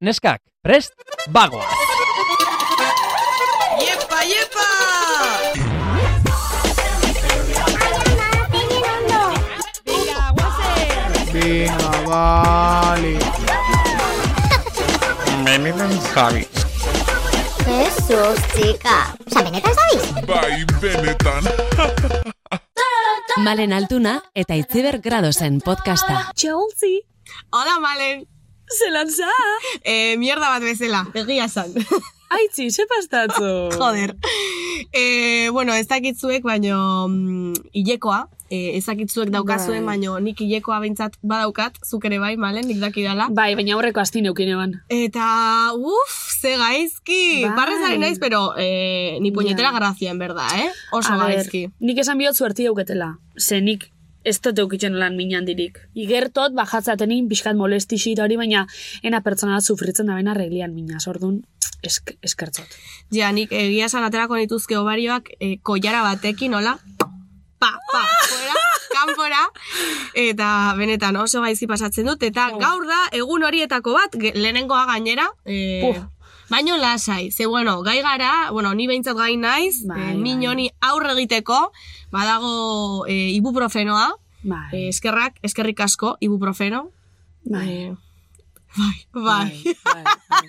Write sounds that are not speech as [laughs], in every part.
Neskak, prest, bagoa! Iepa, iepa! Venga, vale. Benetan Javi. Jesus, chica. Osa, benetan zabiz? Bai, benetan. Malen Altuna eta Itziber Gradosen podcasta. Chelsea, Hola, Malen! Zelan za? Eh, mierda bat bezala, egia esan. [laughs] Aitzi, ze pastatzu? Joder. Eh, bueno, ez dakitzuek, baino mm, hilekoa, eh, ez dakitzuek daukazuen, Bai. baino nik hilekoa behintzat badaukat, zuk ere bai, Malen, nik dakidala. Bai, baina aurreko asti neukin eban. Eta, uff, ze gaizki. Bai. Barrez ari naiz, pero eh, ni puñetera Ja. grazia, en verdad, eh? Oso A ber, gaizki. Nik esan bihot zuerti dauketela. Ze nik ez dut eukitzen lan minan dirik. Igertot, bajatzatenin pixkat molestixi hori, baina ena pertsona bat sufritzen da bena reglian mina, sordun esk, eskertzot. Ja, nik egia esan aterako nituzke obarioak eh, koiara batekin, hola? Pa, pa, fuera, kanpora. Eta benetan oso gaizki pasatzen dut. Eta gaur da, egun horietako bat, lehenengoa gainera. Eh, Puf. Baino lasai, ze bueno, gai gara, bueno, ni behintzat gai naiz, Bai, min bai. honi aurre egiteko, badago eh, ibuprofenoa, Bai, eh, eskerrak, eskerrik asko, ibuprofeno. bai. Eh, bai, bai. bai, bai.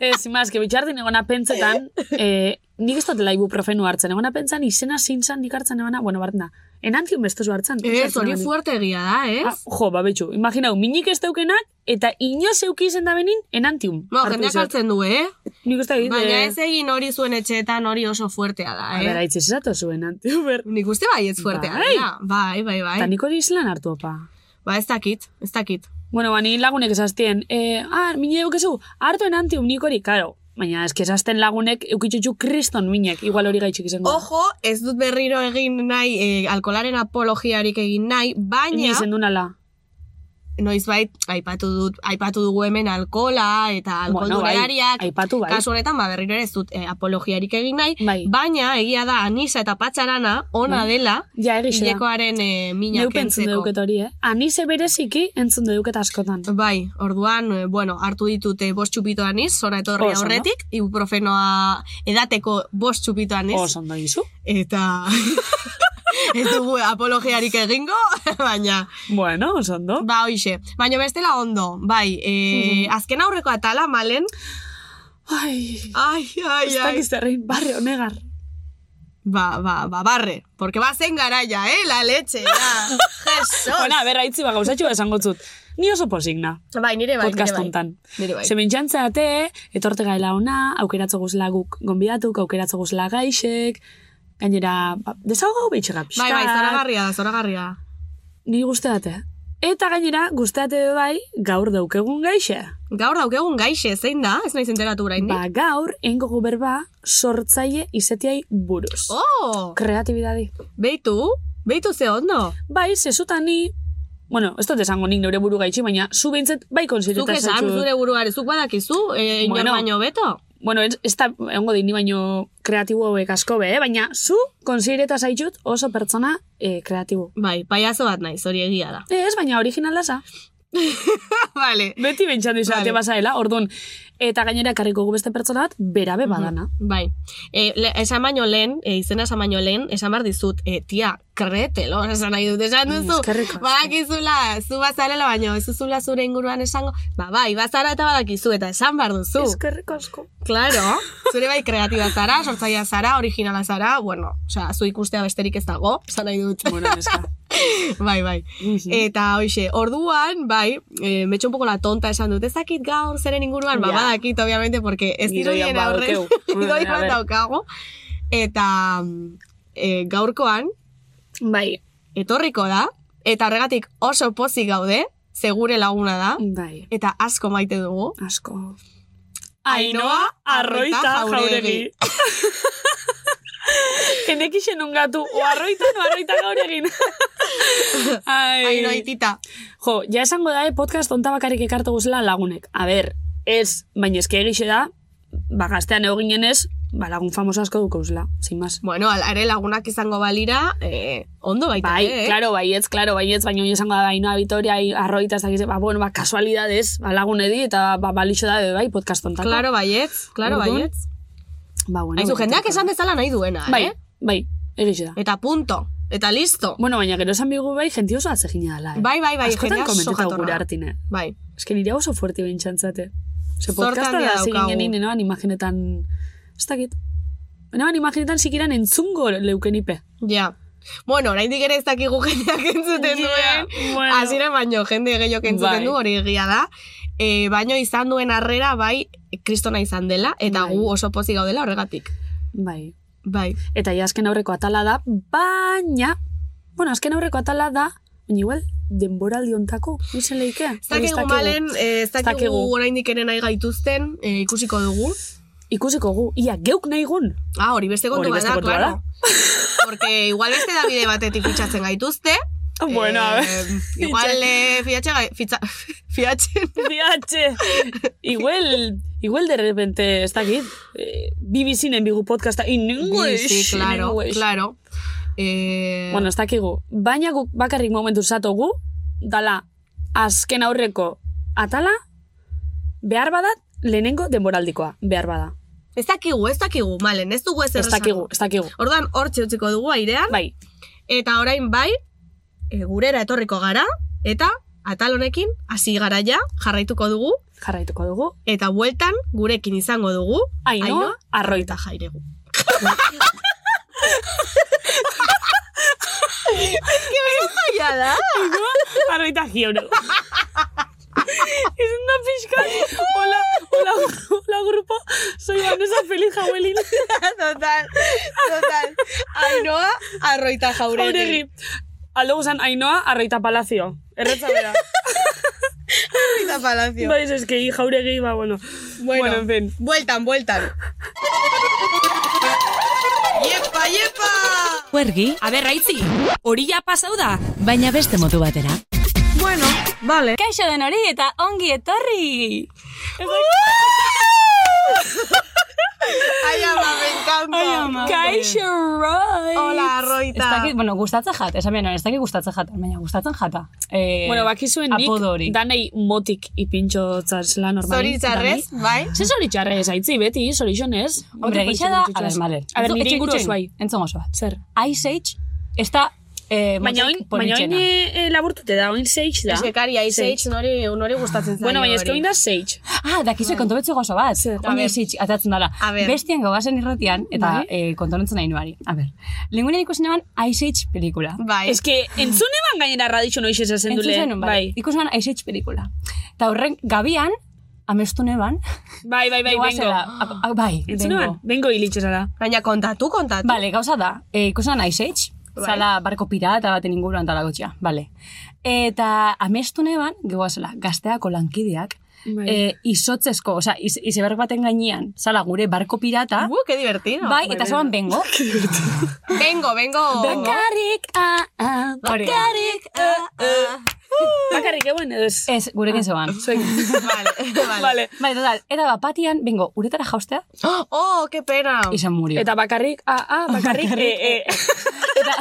Ez, imaz, que bitxardin egona pentsetan, eh, nik ez dutela ibuprofenu hartzen, egona pentsan izena zintzan nik hartzen egona, bueno, bartena, enantium bestozu hartzen. Ez, hori fuerte egia da, ez? Ah, jo, ba, betxu, imaginau, minik ez daukenak, eta inoz euki izen da benin, enantium. Hartu jendeak izan. hartzen du, eh? Nik uste dit, Baina eh, ez egin hori zuen etxeetan hori oso fuertea da, eh? ber, aitz ez zato zuen, enantium, ber. Nik uste bai ez fuertea Bai. dela. Bai, bai, bai. Eta nik hori izlan hartu, opa. Ba, ez dakit, ez dakit. Bueno, ba, ni lagunek esaztien, eh, ah, mine eukezu, hartu enantium nik hori, karo. Baina, eski esazten lagunek eukitxutxu kriston minek, igual hori gaitxik izango. Ojo, ez dut berriro egin nahi, eh, alkolaren apologiarik egin nahi, Ni baina, izen nala. Noizbait, aipatu dut, aipatu dugu hemen alkola eta Bueno, bai, bai. Kasu honetan, ba, berriro ere ez dut eh, apologiarik egin nahi, Bai. baina egia da anisa eta patxarana ona dela Ja, egixe da. hilekoaren eh, mina kentzeko. hori, eh? Anize bereziki entzun deuket askotan. Bai, orduan, eh, bueno, hartu ditute bost txupito aniz, zora etorri aurretik, ibuprofenoa edateko bost txupito aniz, Oso ondo gizu. eta [laughs] ez dugu apologiarik egingo, [laughs] baina, Bueno, oso ondo. ba, hoixe. Baina bestela ondo, bai, e, azken aurreko atala, malen, Ai, ai, ai, ez dakiz zerrein, barre honegar. ba, ba, ba, barre, porque va zen garaia, eh, la leche, ja, [laughs] Jesus. Bueno, a ber, aitzi ba, gauzatxo esango zut. Ni oso posigna, bai, nire bai, podcast nire bai. hontan. Nire bai. Ze mintzantza ate, etorte gaela ona, aukeratzo guzla guk gonbidatuk, aukeratzo guzla gaixek, gainera, ba, desago behitxega pixkat. Bai, bai, zoragarria zoragarria. Ni guzteate. Eta gainera, guzteate bai, gaur daukegun gaixe. Gaur daukegun gaixe, zein da? Ez naiz enteratu oraindik. Ba, gaur, engo berba, sortzaile izetiai buruz. Oh, Kreatibidadi. beitu, beitu ze ondo. Bai, zezuta ni, bueno, ez dut esango nik neure buru gaitxi, baina zu behintzet bai Zuk konsiderita esan zure buruare, zuk badakizu, e, Bueno. baino beto? Bueno, ez, ez da, egongo di ni baino kreatibo hauek asko be, eh? baina zu konsiderita zaitut oso pertsona eh, kreatibo. Bai, paiazo bat naiz, hori egia da. Ez, baina originala za. [laughs] vale. Beti bentsan dizate Vale. bazaela, orduan, eta gainera karriko gu beste pertsona bat, berabe badana. Bai. E, le, esan baino lehen, e, izena esan baino lehen, esan behar dizut, e, tia, kretelo, [laughs] esan nahi dut, esan duzu. Badakizula, zu bazarela baino, ez duzula zure inguruan esango, ba bai, bazara eta badakizu, eta esan behar duzu. Eskerrik asko. Claro, [laughs] zure bai kreatiba zara, sortzaia zara, originala zara, bueno, osea, zu ikustea besterik ez dago, esan nahi dut. Bueno, neska. [laughs] bai, bai. Mhm. Eta hoxe, orduan, bai, e, me echo un poco la tonta esan dut, ezakit gaur zeren inguruan, ba, Ja. Badakit, obviamente, porque ez Gidoian dirudien aurrez, badaukeu. gidoi A bat daukago. Eta e, gaurkoan, Bai, etorriko da, eta horregatik oso pozik gaude, segure laguna da, bai, eta asko maite dugu. asko. Ainhoa Arroita Jauregi. Kenekixen [laughs] ungatu, o arroita, no arroita gaur egin. [laughs] Ai. Ainoitita. Jo, ja esango da, eh, podcast onta bakarrik ekartu guzela lagunek. A ber, ez, baina eske egixe da, ba, gaztean eginen ez, ba, lagun famoso asko dukauzela, sin más. Bueno, ala ere lagunak izango balira, eh, ondo baita, Bai, eh? claro, baietz, claro, baietz, baina hori esango da, baina Vitoria, i- arroita, ez dakiz, ba, bueno, ba, kasualidades, ba, lagun edi, eta ba, balixo da, bai, podcast ontako. Claro, baietz, claro, Orduan, baietz. Ba, bueno, Aizu, betiko jendeak esan dezala nahi duena, Bai, eh? bai, egixe da. Eta punto. Eta listo. Bueno, baina gero esan bigu bai, jenti oso atzegina dela, eh? Bai, bai, bai, Askotan jendea oso komentatu jatorra. gure hartine. Bai. Ez que nire oso fuerte bintxantzate. Ze Zorte podcasta da zegin genin, nenoan imaginetan... Ez dakit. Nenoan imaginetan sikiran entzungo leukenipe. Ja. Bueno, oraindik ere ez dakigu [laughs] jendeak entzuten Ja, duen. bueno. Hasieran baino jende gehiok entzuten Bai. du, hori egia da. E, baino izan duen harrera, bai, kristona izan dela, eta Bai. gu oso pozik gaudela horregatik. Bai. Bai. Eta ja azken aurreko atala da, baina... Bueno, azken aurreko atala da, baina igual, denboraldi ontako, izen leike. Ez dakigu malen, eh, ez dakigu. oraindik ere nahi gaituzten, eh, ikusiko dugu. Ikusiko gu, ia, geuk nahi gun. Ah, hori beste kontu Hori bat beste da, kontu bat claro. Porque igual beste da bide batetik fitxatzen gaituzte. Bueno, a ver. Eh, igual eh, fiatxe, fitza, [laughs] fiatxen. Biatxe. igual, igual de repente, ez dakit, eh, BBC-nen bigu podcasta, in English. Sí, claro, in English. claro. Eh, Bueno, ez dakigu. Baina guk bakarrik momentu zatogu, dala azken aurreko atala, behar badat, lehenengo denboraldikoa, behar bada. ez dakigu, ez dakigu, malen, ez dugu ez Ez dakigu, ez dakigu. Ordan hor utziko dugu airean, Bai, eta orain bai, e, gurera etorriko gara, eta atal honekin hasi gara ja, jarraituko dugu, jarraituko dugu. eta bueltan gurekin izango dugu, Ainoa, arroita. eta jairegu. [laughs] Ja da. Arroita gioro. Es una pixka. Hola, hola, hola grupo. Soy Vanessa Feliz Jauelin. total, total. Ainoa, arroita jauregi. Jauregi. Aldo guzan, Ainoa, Arroita Palacio. Erretza bera. Arroita palacio. Baiz, eski, jauregi, ba, bueno. Bueno, bueno, en fin. bueltan, bueltan. Iepa, iepa! Huergi, A ber, raitzi, hori ja pasau da. baina beste modu batera. Bueno, vale. Kaixo den hori eta ongi etorri. Ai, ama, me encanta. Kaixo, right. Hola, Ez arroita. dakit, bueno, gustatzen jat, esan behar, ez dakit gustatzen jata, baina gustatzen jata. Eh, Bueno, bakizuen nik, danei motik ipintxo tzarzela normali. Zoritxarrez, bai? Ze zoritxarrez, aitzi, beti, zorixonez. Hombre, gisa da, a ber, male. A ber, nire Entzun- inguru itxoin, bai. Entzun oso bat. Zer? Ice Age, ez da eh, Baina oin, baina oin politxena. eh, laburtute da, oin sage da. Ez que kari, Ice Age nori, nori gustatzen zaio Bueno, baina eske hori. oin da sage. Ah, dakizu kontu betzu gozo bat. A Oin ber. Ice Age atatzen dala. Bestian gogazen irratian, eta Bai. eh, kontonentzen nahi nuari. A ber, lengunen ikusi neban Ice Age pelikula. Bai. Ez que entzune ban gainera radixo noiz ez Entzun dule. zenun, bai. Bai, Ikusi neban Ice Age pelikula. Eta horren, gabian, amestu neban, bai, bai, bai, bengo. bai, bengo. ban, bengo hilitxezara. Baina kontatu, kontatu. Bale, gauza da, e, Age, Bai. Zala barko pirata baten inguruan talagotxea, bale. Eta amestu neban, gegoazela, gazteako lankideak, Bai. e, izotzezko, osea, iz, izeberg baten gainean, zala gure barko pirata, Uh, que divertido. bai, eta zoan bengo. [laughs] Bengo, bengo. Bakarrik, ah, ah, bakarrik, ah, ah. [laughs] Bakarrik euen edo ez. Ez, gurekin zoan. [laughs] Zuek. [laughs] Vale, vale. Vale. Bai, total, eta bat batian, bengo, uretara jaustea, [gasps] Oh, qué pena. izan murio. Eta bakarrik, ah, ah, bakarrik, eh, eh. Eta,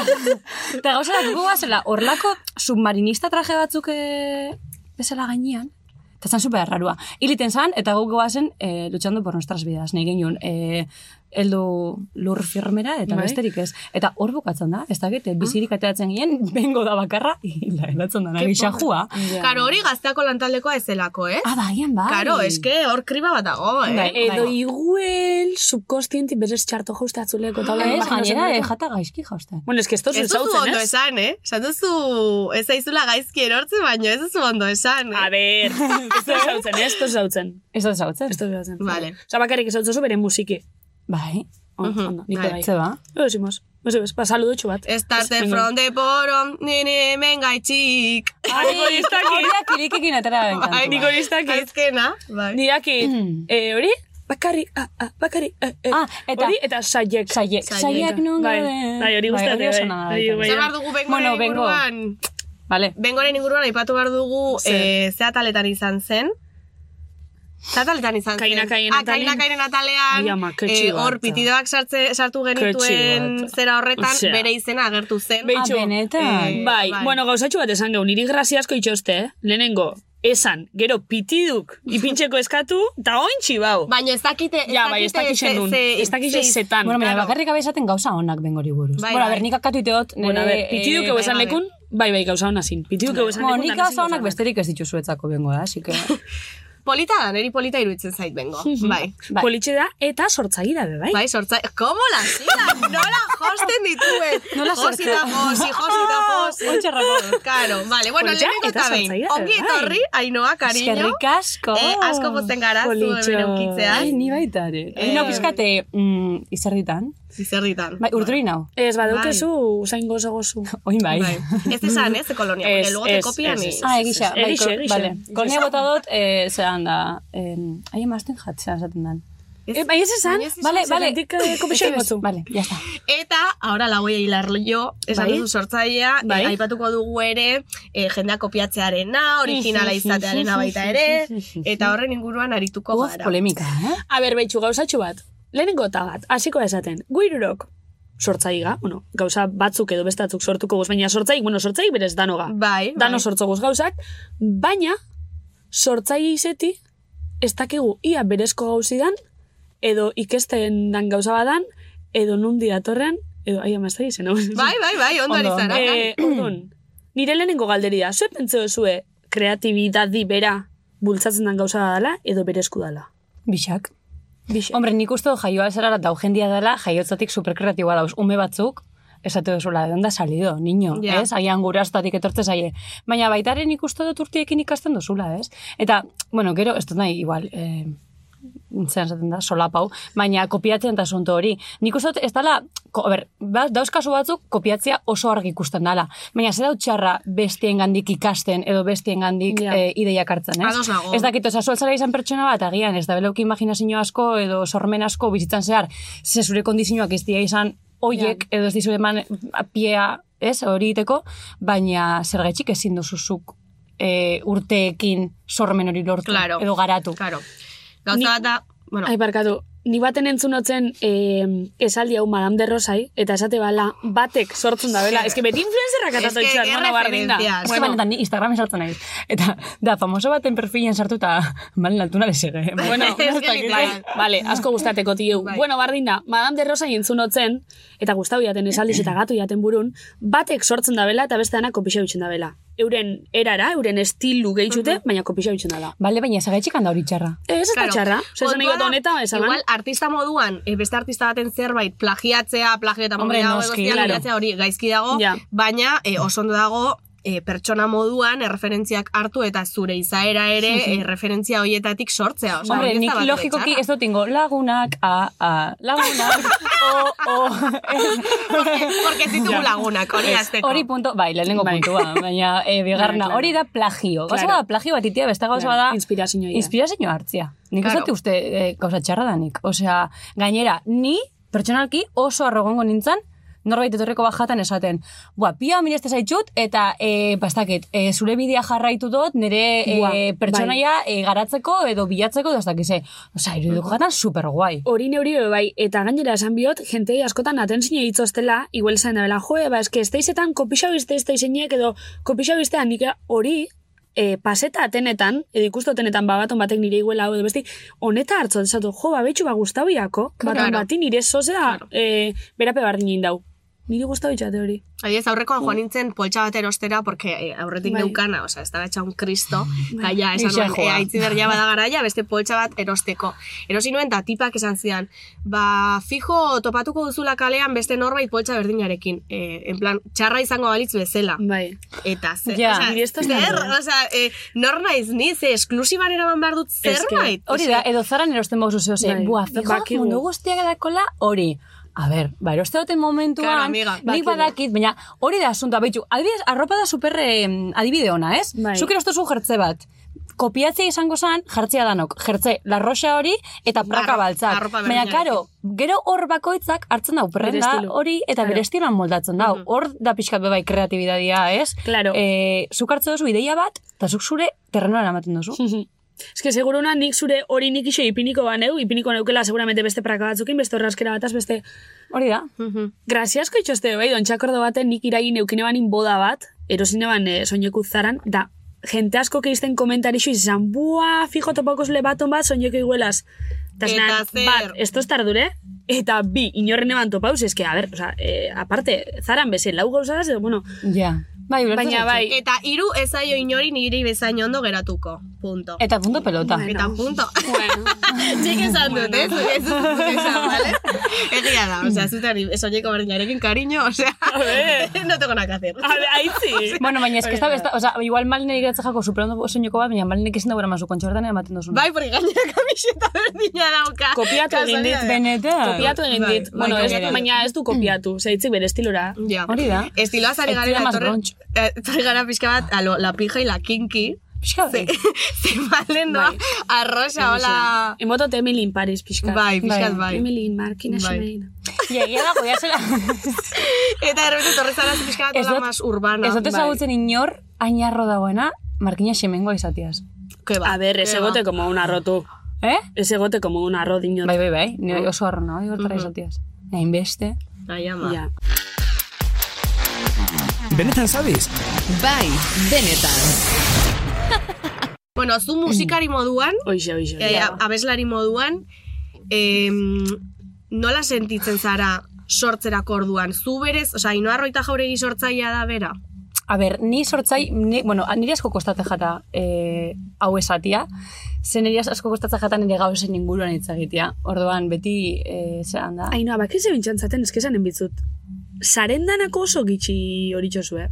eta gauza da, gugu guazela, horlako submarinista traje batzuk e, bezala gainean, eta zan super rarua. Iliten zan, eta guk guazen e, luchando por nuestras vidas, nahi genuen, e, eldu lur firmera, eta Bai. besterik ez. Eta hor bukatzen da, ez dakit, bizirik ateratzen ginen, [laughs] bengo da bakarra, [laughs] hila, helatzen da, nahi xajua. Karo, hori gazteako lantaldekoa ez zelako, eh? Ah, bagian, bai. Karo, eske hor kriba bat dago, eh? Bai. Edo iguel, subkostienti berez txarto jauste atzuleko, eta Ez, imaginatzen gainera, eh, jata gaizki jausten. Bueno, es que esto Ez es duzu zautzen, ondo ez? esan, eh? Esan duzu, ez zaizula gaizki erortzen, baina ez duzu ondo esan, eh? A ver, esto es zautzen, esto es zautzen. Ez da zautzen. Esto es zautzen. Vale. Osa, bakarrik ez bere musiki. Bai. Ondo, Mhm, ondo, nik bai. bai. Ba? No sé, ba, saludotxo bat. Estarte Venga. from the bottom, nene, mengaitxik. Ai, nik hori. Horiak irikekin atera den kantua. Nik dakit. Aizkena, bai. Ni dakit, eh, hori? Bakarrik, ah, ah, bakarrik, eh, eh. Ah, eta- Hori, eta saiek. Saiek, Saiek. non Bai, gauden. bai, hori oso bai. nada Hori, baita. bai. Zer behar dugu bengoren Bueno, bengo. inguruan? Vale. Bengoren inguruan aipatu behar dugu Zer? eh, ze ataletan izan zen. Zataletan izan zen. Kaina Ah, atalean. kaina atalean. Ai, ama, ketxi eh, Hor, pitidoak sartze, sartu genituen zera horretan, Osea. bere izena agertu zen. Beitxo. Ah, benetan. Eh, bai, bai. bueno, gauzatxo bat esan gau, niri graziasko itxoste, eh? Lehenengo, esan, gero pitiduk ipintxeko eskatu, eta ointxi bau. Baina ez dakite... ez Ja, bai, ez dakite ze- ez dakixen ze- zetan. Bueno, mira, Claro. bakarrik abezaten gauza honak bengori buruz. Bai, bueno, bai. ber, nik akatu iteot, nire... Bueno, a ver, pitiduk eh, ego esan bai, lekun, bai, bai, gauza hona zin. Pitiduk ego esan lekun, nik da gauza honak besterik ez dituzuetzako bengo da, así que... [laughs] Polita da, neri polita iruditzen zait bengo. [laughs] bai. Bai. Politxe da, eta sortzagi da, bai? Bai, sortza... Komo la zila? Nola josten dituen? Nola Josi sortzea? da josi, josi da josi. [laughs] Ontxe rapo. Claro, vale. Bueno, Politxa lehenengo eta behin. Ongi bai. etorri, Ainoa, cariño. Eskerrik asko. Eh, asko posten gara, zu hemen eukitzeaz. Ai, ni baita ere. Eh, no, pizkate, mm, izerditan. Zizerditan. Bai, urduri nau. Ez, badaukezu, zain gozo gozu. [laughs] Oin bai. Bai. Ez esan, ez, kolonia, porque Ez, luego te ez, copian. Ah, egisa. bai, Egixe, egixe. Vale. Konia bota dut, eh, zelan da. Eh, ai, emazten jatzean esaten dan. Eh, bai, ez esan? Zergatik, eh, kopixak gotzu. Vale, ya está. Eta, ahora la voy a hilar yo, esan Bai. duzu sortzailea, Bai. eh, aipatuko dugu ere, eh, jendea kopiatzearena, originala izatearena baita ere, eta horren inguruan arituko Uf, gara. polemika, eh? A ber, behitxu, gauzatxo bat. Lehenengo eta bat, hasiko esaten. Guirurok, sortzaiga, bueno, gauza batzuk edo bestatzuk sortuko guz, baina sortzaik, bueno, sortzaik berez danoga. Bai, Dano bai. sortzo guz gauzak, baina sortzaile izeti, ez dakigu ia berezko gauzidan, edo ikesten dan gauza badan, edo nundi datorren, edo aia mazta izan. Bai, bai, bai, ondo ari Ondo, zara. Eh, orduan, nire lehenengo galderia, zue pentseo zue kreatibidadi bera bultzatzen dan gauza dela, edo berezku dela. Bixak. Bixe. Hombre, nik uste dut jaioa zerara dau jendia dela, jaiotzatik superkreatiboa dauz. Ume batzuk, esate duzula, de onda salido, niño, Ja. ez? Agian gurastatik etortze zaie. Baina baitaren nik uste dut urtiekin ikasten duzula, ez? Eta, bueno, gero, ez dut nahi, igual, eh, zean zaten da, solapau, baina kopiatzen eta asunto hori. Nik uste dut, ez dala, ko, ber, ba, dauz kasu batzuk kopiatzea oso argi ikusten dala. Baina ze dau txarra bestien gandik ikasten edo bestien gandik Ja. eh, ideiak hartzen, ez? Ados nago. Ez dakit, oza, zueltzara izan pertsona bat, agian, ez da beleuki imaginazio asko edo sormen asko bizitzan zehar, ze zure kondizioak ez dira izan oiek, edo ez dizure eman piea, ez, hori iteko, baina zergaitxik ezin duzuzuk e, urteekin sormen hori lortu, Claro. edo garatu. Claro. Gauza Ni- bat da, bueno, Ai, barkatu, ni baten entzunotzen eh, esaldi hau Madame de Rosai, eta esate bala, batek sortzen da bela. Ez que beti influencerrak Es atatu que, itxar, qué bueno, bardin da. Ez que benetan, ni Instagramen sartzen naiz. Eta, da, famoso baten perfilen sartu eta malen altuna lezege. Bueno, [laughs] Es que vale, asko gustateko tiu. Bai. Bueno, bardin da, Madame de Rosa entzunotzen, eta gustau jaten esaldiz eta gatu jaten burun, batek sortzen da bela eta beste dana kopisa bitzen da bela. Euren erara, euren estilu gehitzute, baina kopisa bitzen da. Bale, baina zagaitxik handa hori txarra. Ez, ez da Claro. txarra. Zezen Kontua egot honeta, esan. Igual, artista moduan, eh, beste artista baten zerbait plagiatzea, plagio eta plagiatzea hori gaizki dago, Ja. baina eh, oso ondo dago eh, pertsona moduan erreferentziak hartu eta zure izaera ere eh, referentzia hoietatik sortzea. Osea, Hombre, da nik logikoki ez dut ingo lagunak, a, a, lagunak, o, o, [laughs] Porque, porque ez ditugu lagunak, hori azteko. Hori punto, bai, lehenengo Bai. puntua, baina e, bigarna, Bai, claro. hori da plagio. Gauza Claro. da plagio bat itia, beste gauza Claro, bada... inspirazioa. Inspirazio hartzia. Nik Claro. ez dut uste e, gauza txarra danik. Osea, gainera, ni pertsonalki oso arrogongo nintzen, norbait etorreko bajatan esaten, bua, pia mireste zaitxut, eta, e, bastakit, e, zure bidea jarraitu dut, nire e, Buah, pertsonaia e, garatzeko edo bilatzeko, edo ez dakize. Osea, iruduko gatan super guai. Hori neuri bai, eta gainera esan biot, jentei askotan atentzine hitzostela, igual esan da bela, joe, ba, eske, esteizetan kopixau izte esteizenek, edo kopixau iztean nik hori, e, paseta atenetan, edo ikustu atenetan babaton batek nire iguela hau edo besti, honeta hartzo desatu, jo, ba, betxu, ba, gustau iako, baton Claro. bati nire zozera, e, berape bardin indau. Nire gustau itxate hori. Adibidez, aurrekoan joan nintzen poltsa bat erostera, porque eh, aurretik Bai. neukana, osea, ez da etxa un kristo, gaia, esan Ixa nuen, joa. e, aitzi berria bada beste poltsa bat erosteko. Erosi nuen, eta tipak esan zidan, ba, fijo, topatuko duzula kalean beste norbait poltsa berdinarekin. E, en plan, txarra izango balitz bezala. Bai. Eta, ze, Ja. Niri da zer, osea, e, nor naiz ni, ze esklusiban eraman behar dut zerbait. Hori da, edo zaran erosten bauzu zeo, ze, Bai, bua, fijo, mundu guztiak edakola, hori. A ber, ba, eroste duten momentuan, Claro, amiga, nik badakit, baina hori da asuntoa, betxu, adibidez, arropa da super em, adibide ona, ez? Bai. Zuk erostu jertze bat, kopiatzea izango zan, jartzea danok, jertze, larroxa hori, eta praka baltzak. Baina, karo, gero hor bakoitzak hartzen dau, prenda hori, eta Claro. bere estiloan moldatzen dau. Hor da pixkat bebai kreatibidadia, ez? Claro. E, zuk hartze duzu ideia bat, eta zuk zure terrenoan ematen duzu. [laughs] Ez que seguruna nik zure hori nik iso ipiniko baneu, ipiniko neukela seguramente beste praka batzukin, beste horrazkera bataz, beste... Hori da. Graziasko itxoste, bai, dontxakordo baten nik iragin neukine banin boda bat, erosine ban e, soineku zaran, da jente asko keizten komentarixo izan, bua, fijo topako zule baton bat, soineko iguelaz. Eta zer? bat, esto es tardure, eta bi, inorren eban topauz, eske, a ber, oza, e, aparte, zaran beze, lau gauzaz, edo, bueno, Ja. Bai, baina zaitut. bai, Eta hiru ez zaio inori niri bezain ondo geratuko. Punto. Eta punto pelota. Eta punto. bueno, [laughs] Txik esan dut, ez zuk esan, ¿vale? Egia da, osea, zutari, soñeko berdinarekin cariño, osea, [laughs] no tengo nada que hacer. a ver, aitzi. Bueno, baina eske ez da, ez da, oza, igual malinek iratzen jako superondo soineko bat, baina malinek ezin da gura mazu kontxortan ematen duzun. Bai, porque gainera kamiseta berdina dauka. Kopiatu egin dit. Benetan. Kopiatu egin Bai, dit. bai, bueno, ez, baina ez du kopiatu, zeitzik bere estilora. Ja. Hori da. Estiloa zari Ez gara brunch. eh, [laughs] gara pixka bat, a lo, la pija y la kinky. Pixka, Ze, ze malen doa, arroxa, hola... Emotot Emily in Paris, pixka. Bai, pixkat bai. Emily in Markina Bai. Ximein. Ja, egia [laughs] da, joia zela. [laughs] Eta errebete torri zara pixka bat, hola, más urbana. Ez dut bai. ezagutzen inor, ainarro dagoena, markina xemengoa izatiaz. Ke ba, A ver, ez egote ba. como un arrotu. Eh? Ez egote como un arro dinot. Bai, bai, bai, ni oso arro nago, igortara izatiaz. Hain beste. Ai, ama. Ja. Benetan zabiz? Bai, benetan. Bueno, zu musikari moduan, [clears throat] Oixe, oixe. eh, abeslari moduan, em, nola sentitzen zara sortzerako orduan? Zu berez, osea, inoa roita jauregi sortzaia da bera? A ber, ni sortzai, ni, bueno, niri asko kostatzen jata eh, hau esatia, ze niri asko kostatzen jata nire gauzen inguruan hitz egitea. Orduan, beti, eh, zean da. Ainoa, bak ez bintxantzaten, ez esanen bitzut. Zarendanako oso gitxi hori txosu, eh?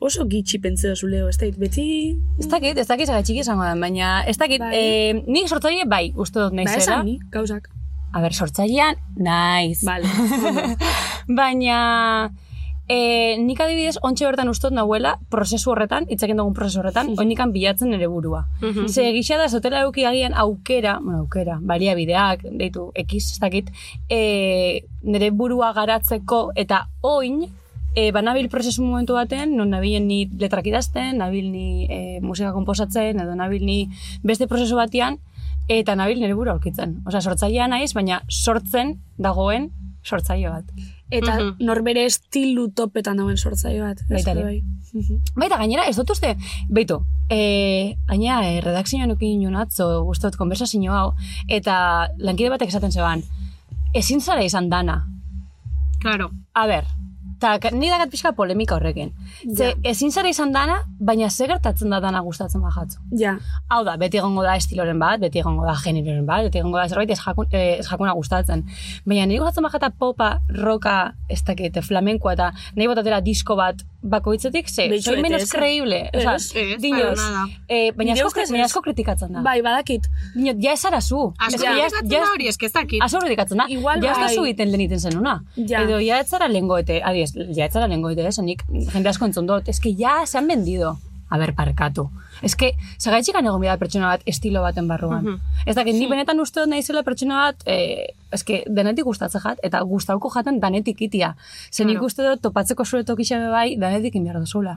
Oso gitxi pentseo zuleo, ez da, beti... Ez dakit, ez dakit zagatxik izango den, baina ez dakit, Bai. eh, nik sortzaile bai, uste dut Ba, naizela. esan ni, gauzak. A ber, sortzailean, naiz. Vale. [laughs] Baina, e, nik adibidez, ontxe bertan ustot nahuela, prozesu horretan, itzaken dugun prozesu horretan, oinikan bilatzen ere burua. Ze gisa da, zotela euki agian aukera, bueno, aukera, baliabideak, deitu, ekiz, ez dakit, e, nire burua garatzeko, eta oin, e, banabil prozesu momentu baten, non nabilen ni letrak idazten, nabil ni e, musika komposatzen, edo nabil ni beste prozesu batean, eta nabil nire burua aurkitzen. Osea, sortzailea naiz, baina sortzen dagoen sortzaile bat. Eta Mhm. norbere estilu topetan dauen sortzaile bat. ez Baita bai. Baita, gainera, ez dut uste, beitu, e, gainera, e, redakzioan ukin nuen atzo, guztot, konversazio hau, eta lankide batek esaten zeban, ezin zara izan dana. Claro. A ber, eta ni dakat pixka polemika horrekin. Ze, ezin zara izan dana, baina ze gertatzen da dana gustatzen bajatzu. Ja, Hau da, beti egongo da estiloren bat, beti egongo da generoren bat, beti egongo da zerbait ez, jakun, eh, jakuna gustatzen. Baina nire gustatzen bajata popa, roka, ez dakit, flamenkoa eta nahi botatera disko bat bakoitzetik, ze, soy menos creíble. Osa, Ez, ez, dinos, eh, baina, asko, baina asko kritikatzen da. bai, badakit. Dinot, ja ez ara zu. Asko ja- kritikatzen ja- da hori, eske ez dakit. Asko kritikatzen da. Igual ja ez da bai. zu egiten iten zenuna. Ja. Edo ja ez zara lengoete, adiez, ja ez zara lengoete, ez, nik jende asko entzun dut, que ja se han vendido. A ber, parkatu. Ez que, zagaitxikan egon bida pertsona bat estilo baten barruan. Ez dakit, ni benetan uste dut naizela pertsona bat, eh, ez que denetik gustatzen jat, eta gustauko jaten danetik itia. Zer nik Claro. uste dut topatzeko zure tokixabe bai, danetik inbiar duzula.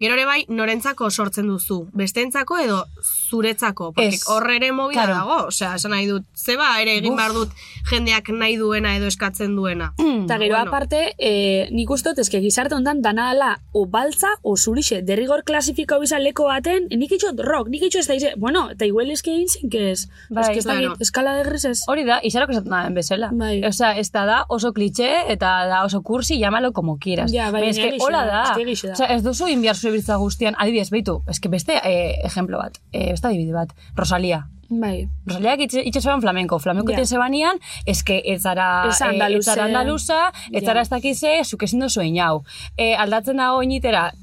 Gero ere bai, norentzako sortzen duzu? Bestentzako edo zuretzako? Porque Ez. hor ere mobila Claro. dago. Osea, esan nahi dut, zeba ere egin behar dut jendeak nahi duena edo eskatzen duena. [clears throat] Eta gero Bueno. aparte, e, nik uste dut, eske gizarte hontan dana ala o baltza o zurixe, derrigor klasifiko bizan leko baten, nik itxot rock, nik itxot ez da ize, bueno, eta igual eske egin zinkez. Bai, eske ez claro. dakit, eskala de grises. Hori da, izarok esaten da bezala. Bai. Osea, ez da da oso klitxe eta da oso kursi, llámalo como quieras. Ja, bai, eske, egia hola da, da. egia da. Osea, ez duzu inbiar zure biltza guztian, adibidez, beitu, eske beste eh, ejemplo bat, eh, beste adibide bat, Rosalia. Bai. Rosaliak itxe, itxe zeban flamenko, flamenko yeah. zebanian, eske ez zara, Ez eh, ez zara andaluza, ez zara ez dakize, zuk ezin duzu hau. E, aldatzen dago oinitera, mm,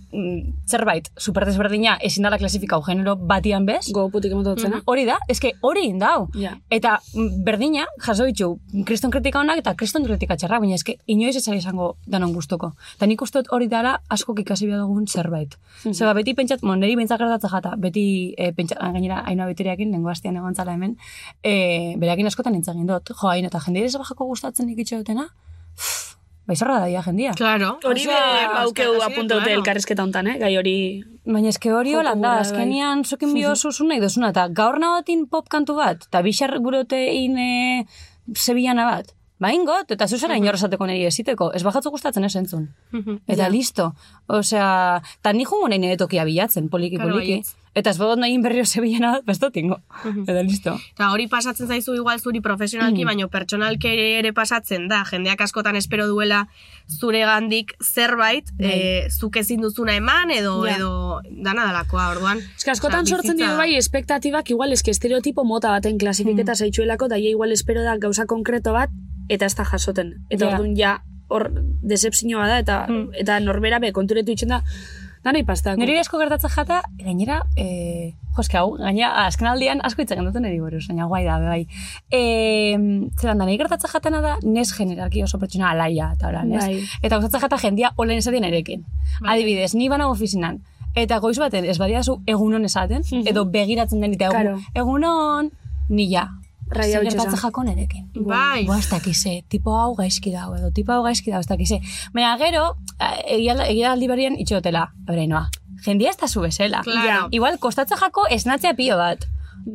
zerbait, super desberdina, ezin dara klasifikau genero batian bez, Go putik emototzena. Hori da, eske hori indau. Ja. Eta mm, berdina, jaso ditu, kriston kritika honak eta kriston kritika txarra, baina eske inoiz ez izango danon gustuko. Eta nik uste dut hori dara asko ikasi behar dugun zerbait. Zeba, beti pentsat, mon, niri bentzak gertatzen jata, beti e, pentsa, gainera ainoa beteriakin, lengo astean egon zala hemen, e, berakin askotan nintzen dut, jo, hain, eta jende ere bajako gustatzen nik itxo dutena, Baizorra daia jendia. Claro. Hori be, baukeu apuntaute claro. elkarrezketa hontan, eh? Gai hori... Baina eske hori holan da, bai. azkenian zukin bio zuzun nahi duzuna, eta gaur nagotin pop kantu bat, eta bixar gurotein e, zebillana bat. Ba, ingot, eta zuzera inorra esateko niri eziteko, ez bajatzu gustatzen ez entzun. Eta listo. Osea, eta ni jungo nahi nire tokia bilatzen, poliki Claro, poliki. Eta ez bodot nahi berrio zebillana bat, besto tingo. Eta listo. Eta hori pasatzen zaizu igual zuri Mm. profesionalki, baino pertsonalki ere pasatzen da. Jendeak askotan espero duela zure gandik zerbait, Bai. e, zuk ezin duzuna eman, edo, Ja. edo dana dalakoa, orduan. Ez askotan Osea, sortzen bizitza dio da. bai espektatibak igual eske estereotipo mota baten klasifiketa Hmm. zaitxuelako, da igual espero da gauza konkreto bat, eta ez da jasoten. Eta Ja. orduan ja hor decepzioa da, eta, Hmm. eta norbera be konturetu itxen da, da nahi pastako. Niri asko gertatzen jata, gainera, e, jo, eske hau, gainera, azken aldian asko hitz egin duten niri buruz, baina guai da, bai. E, zelan da, niri gertatzen jatena da, nes generalki oso pertsona alaia, eta hola, nes? Bai. Eta gustatzen jata jendia olen esaten erekin. Adibidez, ni banago ofizinan, eta goiz baten, ez badiazu egunon esaten, edo begiratzen den, eta egun, Claro. egunon, ni hutsa gertatzen esan. jako nerekin. Bai. Boa, ez dakize, tipo hau gaizki dago, edo tipo hau gaizki dago, ez dakize. Baina gero, eh, egia, aldi berien itxotela, ebreinoa. Jendia ez da zu bezala. Claro. Igual, kostatza jako esnatzea pio bat.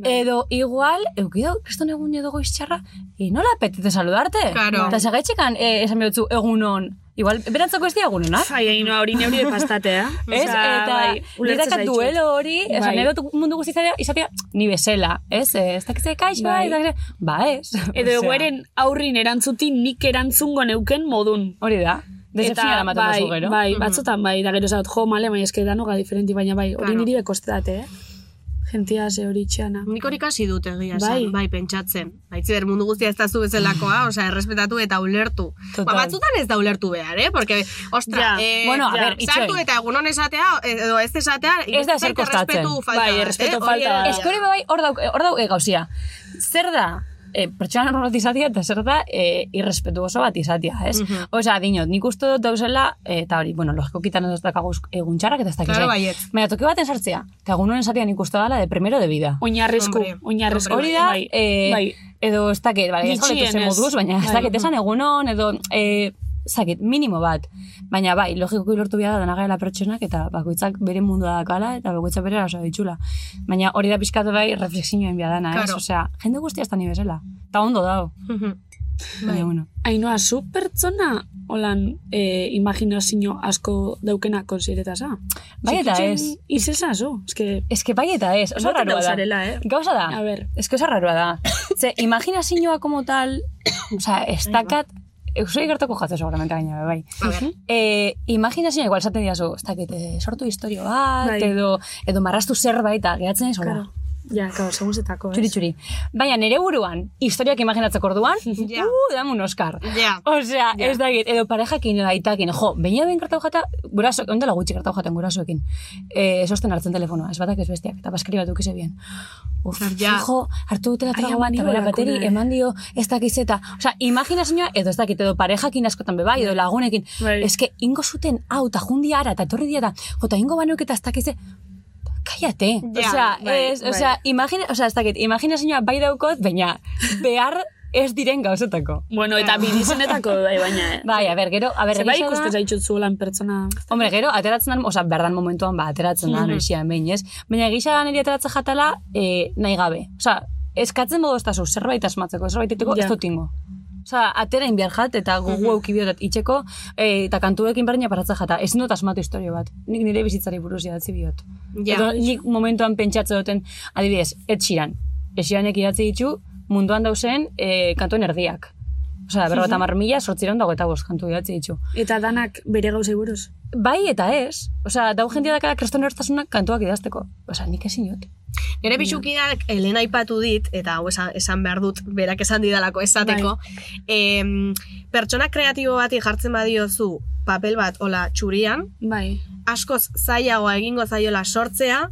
Edo igual, eukidau, kriston egun edo goiztxarra, e, nola apetite saludarte? Claro. Eta segaitxekan eh, esan behotzu egunon. Igual, berantzako ez dia egunon, ah? Ai, ai, no, hori neuri de pastate, eh? [laughs] Ez, eta bai, zaitut. duelo hori, Bai. nahi dut mundu guzti izatea, izatea, ni bezala, ez? Eh, Ez dakitze kaixo, Bai. dakitze, ba ez. [laughs] Edo Osea, egueren aurrin erantzutin nik erantzungo neuken modun. Hori da. Decepzioa ematen bai, duzu gero. bai, batzutan bai, da gero zaut, jo, male, baina eske danoga diferenti, baina bai, hori Claro. niri bekostetate, eh? Gentia ze hori txana. Nik hori kasi dut egia Bai. bai. pentsatzen. Baitzi ber mundu guztia ez da zu bezalakoa, osea, errespetatu eta ulertu. Total. Ba, batzutan ez da ulertu behar, eh? Porque, ostra, Ja. eh, Bueno, a ja, ber, itxoin. sartu eta egunon esatea, edo ez esatea, Ez da iruditzen kostatzen. errespetu falta Bai, errespetu eh? Hori falta bat. bai. Que hori bai, hor dau, hor dau e, gauzia. Zer da, e, pertsona norbat izatea, eta zer da, e, irrespetuoso bat izatea, ez? Mhm. Osea, dinot, nik uste dut dauzela, eta hori, bueno, logiko kitan ez dakaguz egun txarrak, eta ez dakiz. Claro, baietz. Baina toki baten sartzea, eta egun honen esatea nik uste dala de primero de vida. Oinarrezko, oinarrezko. Hori da, bai, e, bai. edo ez dakit, bale, ez moduz, baina ez Bai. dakit esan egunon, edo, e, zakit, minimo bat. Baina bai, logiko lortu behar da danagaela pertsonak, eta bakoitzak bere mundua dakala, eta bakoitzak bere oso ditxula. Baina hori da pixkatu bai, reflexioen biadana, ez? Claro. Osea, jende guztia ez da ni bezala. Eta ondo dao. Mhm. [laughs] Baina, bueno. Ainoa, zu pertsona holan e, imaginazio asko daukena konsideretaza? Bai eta ez. Izesa, zu? Ez que... Ez que bai eta ez, oso rarua da. eh? Gauza da. A ber. Ez que oso rarua da. Ze, imaginazioa como tal, [coughs] osea, ez dakat, eusoi gertako jatzo seguramente gaina, bai. A ber. E, imaginazioa igual esaten diazu, ez dakit, eh, sortu historio bat, Bai. edo, edo marrastu zerbait, eta geratzen ez, hola. Claro. Ja, claro, segun zetako, ez? Txuri, txuri. Baina nire buruan, historiak imaginatzeko orduan, [laughs] Ja. uh, damun Oscar. Ja. Osea, ez dakit, edo parejakin, edo aitakin, jo, baina ben gertau jata, guraso, ondela gutxi gertau jaten gurasoekin. E, esosten hartzen telefonoa, ez batak ez bestiak, eta baskari bat dukize bien. Uf, Ja. jo, hartu dutela Ai, trago eman bat, eta bera bateri, eh. eman dio, ez dakiz eta, osea, imaginazioa, edo ez dakit, edo parejakin askotan bebai, edo lagunekin, Bai. eske, ingo zuten, hau, eta jundi ara, eta etorri dira, jota, ingo banuek eta ez dakize, Kaiate. Ja, osea, bai, ez, bai. osea, imagina, osea, ez dakit, imaginazioa bai daukot, baina behar ez diren gauzetako. Bueno, eta bidizenetako [laughs] bai, baina, eh? Bai, a ber, gero, a ber, Ze bai egia da- ikusten zaitut zuelan pertsona... Hombre, gero, ateratzen da, osea, berdan momentuan, ba, ateratzen da, noixian behin, ez? Baina gisa da niri ateratzen jatala, e, nahi gabe. Osea, eskatzen modu ez zerbait asmatzeko, zerbait iteko, Ja. ez dut Osea, atera inbiar jat, eta gugu auki biotat itxeko, e, eta kantuekin berdina paratzen jata. Ezin dut asmatu historio bat. Nik nire bizitzari buruz idatzi biot. Ja. Edo nik momentuan pentsatze duten, adibidez. Ed Sheeranek idatzi ditu, munduan dauzen e, kantuen erdiak. Osea, berro eta mila, sortziron dago eta bost kantu idatzi ditu. Eta danak bere gauzei buruz. Bai eta ez. Osea, dau jendia daka kriston hortasunak kantuak idazteko. Osea, nik ezin dut. Nere pixukiak Elena aipatu dit, eta hau esan, esan behar dut, berak esan didalako esateko, em, pertsona kreatibo bati jartzen badiozu papel bat ola txurian, Bai. askoz zailagoa egingo zaiola sortzea,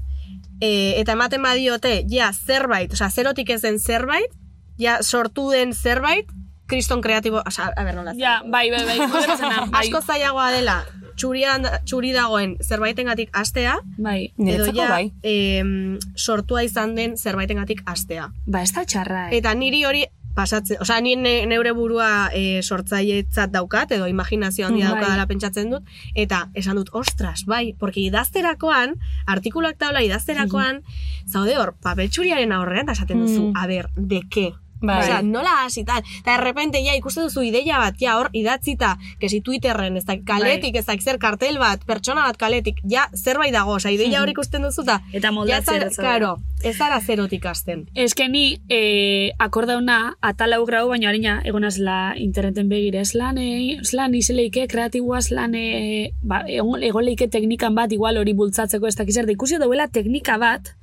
e, eta ematen badiote, ja, zerbait, osea, zerotik ez den zerbait, ja, sortu den zerbait, kriston kreatibo, osea, a ber, nola. Ja, bai, bai, bai, bai. Asko zailagoa dela, txurian, txuri dagoen zerbaitengatik astea, Bai. edo ja, bai. em, sortua izan den zerbaitengatik astea. Ba, ez da txarra, eh? Eta niri hori pasatzen, osea, ni ne, neure burua e, sortzailetzat daukat, edo imaginazio handia Bai. daukadala pentsatzen dut, eta esan dut, ostras, bai, porque idazterakoan, artikuluak taula idazterakoan, zaude hor, papeltxuriaren aurrean, eta esaten duzu, Mhm. a ber, de qué? Bai. Osea, nola hasi tal. Eta de repente ja ikuste duzu ideia bat, ja hor idatzita, kesi Twitterren, ez da kaletik, ez da zer kartel bat, pertsona bat kaletik, ja zerbait dago, osea, ideia hor [laughs] ikusten duzu eta Eta ja moldatzea zara- ez zara zerotik hasten. Ez que ni eh, akordauna atala grau, baina harina egonaz la interneten begire. Eslan, eh, eslan izeleike, kreatiboa eslan, eh, ba, egon, egon leike teknikan bat, igual hori bultzatzeko ez dakizer, da ikusi dauela teknika bat,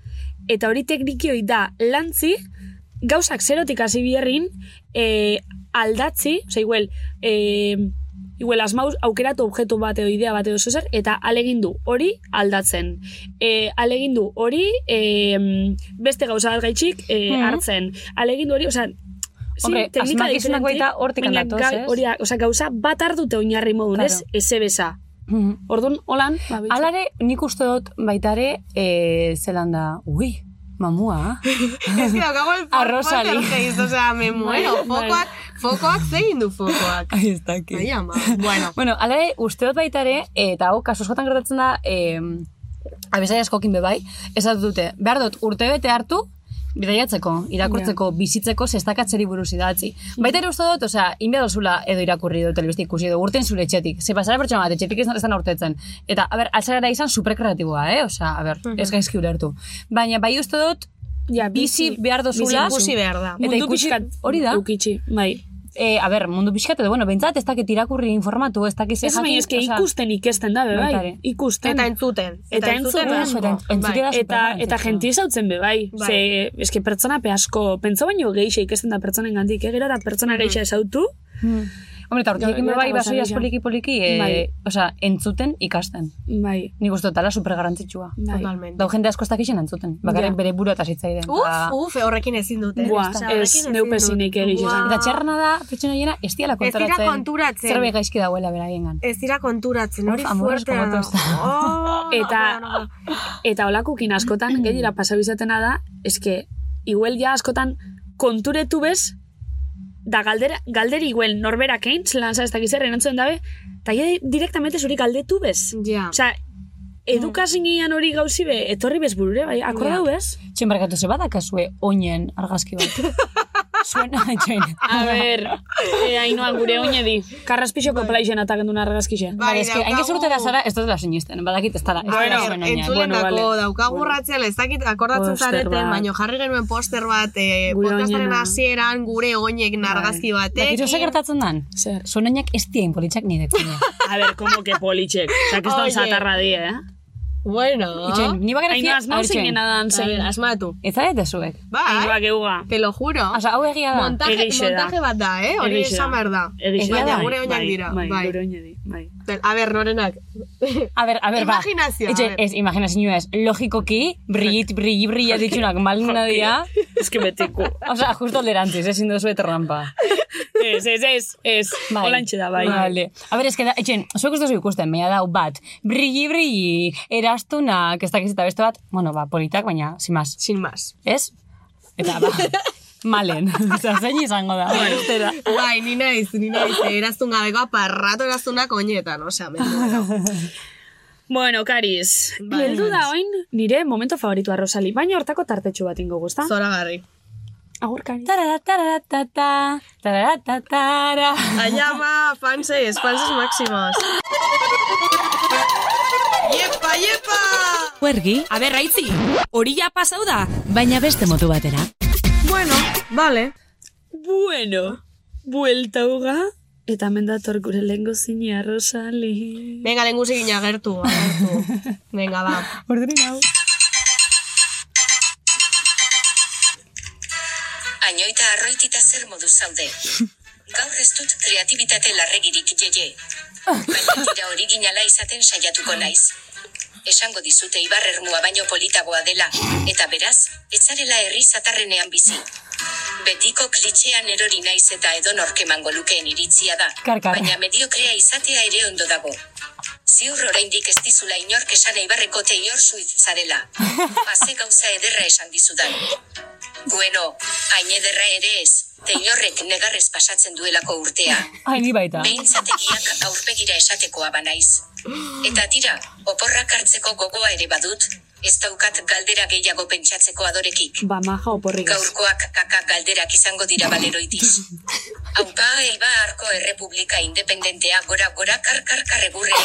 eta hori teknikioi da lantzi, gauzak zerotik hasi bierrin, eh, aldatzi, oza, igual, eh, igual asmauz aukeratu objektu bat edo idea bat edo zer, eta alegindu hori aldatzen. E, alegindu hori e, beste gauza bat gaitxik e, hartzen. Alegindu hori, osea, Hombre, asmakizunak baita hortik ga- ez? Hori da, osea, gauza bat ardute oinarri modun, ez? Claro. Eze beza. Mhm. Orduan, holan, ba, bitxo. Alare, nik uste dut baitare, e, zelan da, ui, mamua. [laughs] Ez que daukago el [laughs] poltergeist, osea, me muero. Fokoak, fokoak zein du fokoak. Ai, ez daki. Ai, ama. Bueno, [laughs] Bueno, alare, uste dut baitare, eta hau, kasu askotan gertatzen da, e, abesai askokin bebai, esatu dute, behar dut urte bete hartu, bidaiatzeko, irakurtzeko, bizitzeko, zestakatzeri buruz idatzi. Baita ere uste dut, osea, inbea dozula edo irakurri edo telebiztik ikusi edo urten zure etxetik. Ze pasara pertsona bat, etxetik ez ez da urtetzen. Eta, a ber, altzara izan superkreatiboa, eh? Osea, a ber, ez gaizki ulertu. Baina, bai uste dut, ja, bizi behar dozula, ikusi behar da. Eta ikusi- hori da. Ukitxi, bai. E, a ber, mundu pixkat edo, bueno, bentsat ez dakit irakurri informatu, ez dakit Ez baina eske ikusten ikesten da, be, bai. Baita ere. Ikusten. Eta entzuten. Eta entzuten, eta asko. entzutea da Bai. eta eta jenti zautzen be bai. Ze eske pertsona pe asko, pentsa baino gehixe ikesten da pertsonen gandik, eh? gero da pertsona gehixe esautu. Hmm. Hombre, eta hortik Gero- bai, gauza poliki poliki, e, Bai. osea, entzuten ikasten. Bai. Nik uste dut, ala supergarrantzitsua. bai. Totalmente. Dau jende asko ez dakixen entzuten, bakarrik Ja. bere burua eta zitzaiden. Uf, Eta- uf, horrekin ezin dute. Buah, Osea, ez, horrekin ezin neupezinik dut. egiz esan. Buah. Eta txerrana da, pertsona hiena, ez diala Ez dira konturatzen. konturatzen. Zerbait gaizki dauela beraiengan. Ez dira konturatzen, hori fuertea. [laughs] Oh, [laughs] Eta-. Eta olakukin askotan, [clears throat] gehiera pasau izatena da, eske, iguel ja askotan konturetu bez, da galdera, galderi iguel norberak eintz, lan ez dakiz zer, erantzuen dabe, eta ja direktamente zuri galdetu bez. Ja. Osea, edukazinian hori gauzi be, etorri bez burure, bai, akordau bez? Txen barkatu ze badakazue oinen argazki bat. [laughs] Suena. A ber, e, hainoan gure oine di, karraspixoko plaixen ataken duen argazkixe. Bai, Bai, eske, hain daukagu- gezurte da zara, ez dut dela sinisten, badakit ez dara. ez dela Bueno, zuen oina. entzuletako Bueno, vale. daukagu Bueno. ratzean, ez dakit akordatzen zareten, baino jarri genuen poster bat, eh, podcastaren hasieran gure oinek nargazki batek. Dakit ze gertatzen dan? Zer? Zuen oinak ez dien politzak nire. [laughs] A ber, como que politxek. Osa, que estan Oye. zatarra di, eh? Bueno. Itxen, ni bakara Haino asmau zinena dan A ver, zein. asmatu. Ez zarete zuek. Bai, Hainoak euga. te lo juro. Osa, hau egia da. Montaje, montaje bat da, eh? Hori esan behar da. Egia da, gure oinak bai, dira, Bai, bai. gure oinak di, bai. A ber, norenak. A ber, a ber, ba. Imaginazioa, Etxe, ez, imaginazioa ez. Logikoki, brillit, brilli, brilla ditxunak malina dira. Ez que betiko. Osa, justo alderantziz, ezin duzu rampa. Ez, ez, ez, ez. Bai. Olantxe da, bai. Vale. A ber, eske da, etxen, zuek ez duzu ikusten, baina dau bat, brilli, brilli, erastunak, ez dakiz eta beste bat, bueno, ba, politak, baina, sin más, Sin más. ez? Eta, ba, [laughs] malen. [laughs] Osa, zein izango da. Estera. Bai, ni naiz, ni naiz. Eraztun gabeko aparrato eraztunak oinetan, osea, me muero. [laughs] Bueno, Karis, Bai. heldu da oin, nire momento favoritua Rosali, baina hortako tartetxu bat ingo guzta. Zoragarri. Agur, Karis. Tarara, tarara, tata, tarara, tatara. Ayama, fanses, fanses máximos. Iepa, iepa! Huergi, A ber, raitzi, hori ja pasau da. baina beste modu batera. Bueno, vale. Bueno, buelta uga, eta mendator gure lehengo zinea, Rosali. Venga, lehen guzikin agertu, agertu. [laughs] Venga, ba. Ordurin hau. Ainoita arroitita zer modu zaude. Gaur ez dut kreatibitate larregirik jeje. [laughs] Baina tira originala izaten saiatuko naiz. Esango dizute ibar ermua baino politagoa dela, eta beraz, etzarela herri zatarrenean bizi. Betiko klitxean erori naiz eta edonork emango lukeen iritzia da, baina mediokrea izatea ere ondo dago. Ziur oraindik ez dizula inork esan eibarreko teior zuiz zarela. [laughs] Haze gauza ederra esan dizudan. Bueno, hain ederra ere ez, Teinorrek negarrez pasatzen duelako urtea. Ai, ni baita. Behintzategiak aurpegira esatekoa banaiz. Eta tira, oporrak hartzeko gogoa ere badut, ez daukat galdera gehiago pentsatzeko adorekik. Ba, maja oporrik ez. Gaurkoak kaka galderak izango dira baleroitiz. Aupa Eibarko Errepublika Independentea gora gora kar kar karregurre.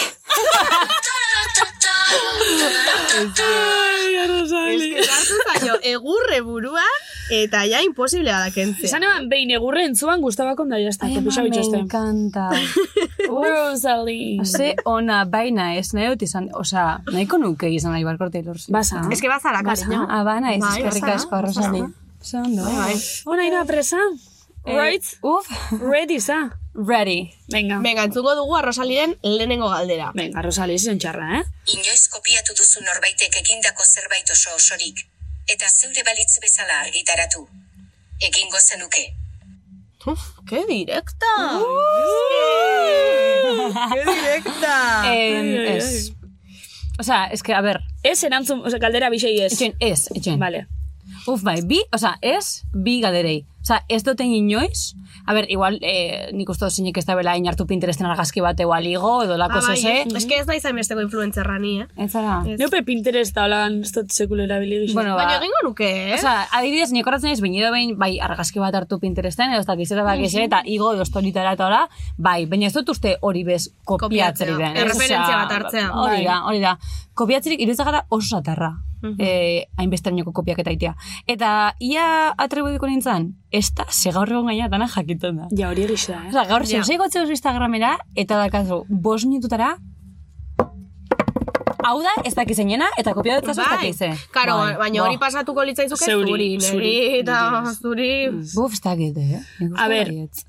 Eske sartu zaio egurre buruan eta ja imposiblea da kentzea. Esan eban, behin egurre entzuan guztabakon da jazta, Ai, ama, me encanta. [laughs] Rosalie. Ze ona baina ez nahi dut izan, osea, nahiko nuke izan nahi barko Taylor Swift. Basa. Eske bazara, cariño. Ah, ba, naiz, Bai, eskerrik asko, Rosali. Ze ondo. Bai. Ona ina presa? Eh, Right? Uf, Ready, za? ready. Venga. Venga, entzungo dugu arrosaliren lehenengo galdera. Venga, Rosalie, zion txarra, eh? Inoiz kopiatu duzu norbaitek egindako zerbait oso osorik. Eta zeure balitz bezala argitaratu. Egingo zenuke. Uf, que directa! ¡Qué directa! Eh, ez. Osea, es que, a ver, Ez erantzun, oza, galdera bisei ez. etxen, ez, etxen. Vale. Uf, bai, bi, osea, ez, bi galderei. Osea, ez duten inoiz, a ber, igual, eh, nik uste dut zeinek ez da bela inartu Pinteresten argazki bat igual igo, edo lako Ah, bai, zeze. eh? Eske ez naiz hainbesteko influencerra ni, eh? Ez zara. Ez. Neupe Pinterest da holan ez dut sekulera bilegi. Bueno, Baina ba, egingo nuke, eh? Osea, adibidez, nik horretzen ez, binedo behin, bai, argazki bat hartu Pinteresten, edo ez dakiz eta bakiz eta igo edo storitara eta hola, bai, baina ez dut uste hori bez kopiatzeri den. ez? Erreferentzia bat hartzea. Hori Bai. da, hori da. Kopiatzerik iruditzen gara oso satarra. eh, hainbeste hainoko kopiak eta itea. Eta ia atrebudiko nintzen, ez da, ze gaur egon gaina dana jakiten da. Ja, hori egisa, eh? Osa, gaur Ja. zeu Instagramera, eta dakazu, bos minututara, hau da, ez dakizeinena, eta kopia dut ez Bai, dakize. karo, Bai, baina hori pasatuko litzaizuke Zeuri, zuri, zuri. niri, eta zuri... Buf, ez dakit, eh? A ber, baietz.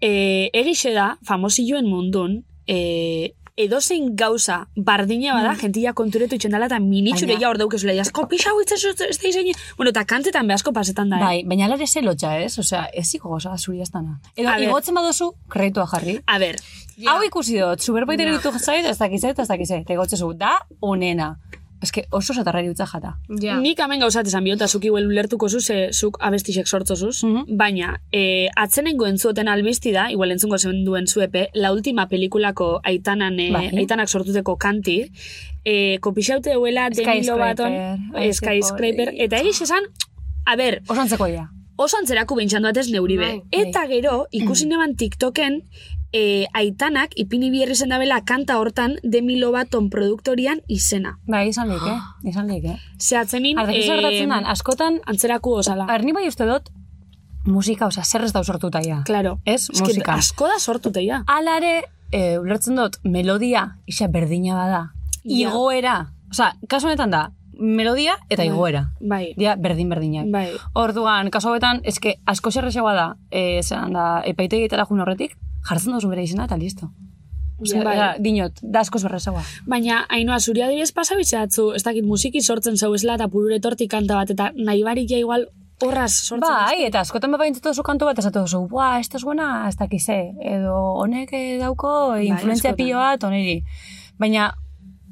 E, egixe da, famosilloen mundun, e, edozein gauza bardina bada, jentia konturetu itxen dela, eta minitxure ja hor daukezule, jasko pixau itz ez ez da izaini. Bueno, eta kantzetan behasko pasetan da, eh? Bai, baina alare ze lotxa, ez? Osea, ez iko goza zuri ez dana. Edo, igotzen baduzu, kreditua jarri. A ber, Hau ikusi dut, superbaiter yeah. ditu zait, ez dakizet, ez dakizet. Eta igotzezu, da, onena. Que oso satarrari utza jata. Ja. nik hemen gauzat esan biota, zuk igual ulertuko zu, ze zuk abestixek sortzozuz, Mhm. baina e, atzenengo entzuoten albizti da, igual entzungo zen duen zuepe, la última pelikulako aitanan, e, Bai. aitanak sortuteko kanti, e, kopixaute euela Demi Lovaton, Skyscraper, bai, eta egiz esan, a ber, Oso antzeko dira. oso antzerako bintxan duatez neuribe. Bai, Eta gero, ikusi [clears throat] neban TikToken, e, aitanak, ipini bierri zen dabela kanta hortan Demi Lovaton produktorian izena. Bai, izan lik, eh? Izan lik, eh? Zehatzenin, gertatzen dan, askotan, antzerako osala. arni bai uste dut, musika, osea, zer ez da sortuta ja. Claro. Ez, Eske musika. asko da sortute ja. Alare, e, ulertzen dut, melodia, isa berdina bada. Igoera. Osea, kasu honetan da, melodia eta igoera. Bai. Dia berdin-berdinak. Bai. Orduan, kasu hauetan, eske asko zerrexagoa da, e, zelan da, epaitegietara jun horretik, jartzen duzu bere izena eta listo. Osea, bai. da, dinot, da asko zerrexagoa. Baina, hainoa, zuri adibidez pasabitzeatzu, ez dakit musiki sortzen zau esela eta purure tortik kanta bat, eta nahi barik ja igual horraz sortzen. Bai, eta askotan bepa entzutu duzu kantu bat, esatu duzu, buah, esto es buena, ez dakize, edo honek eh, dauko influentzia askotan. pilo bat, oneri. Baina,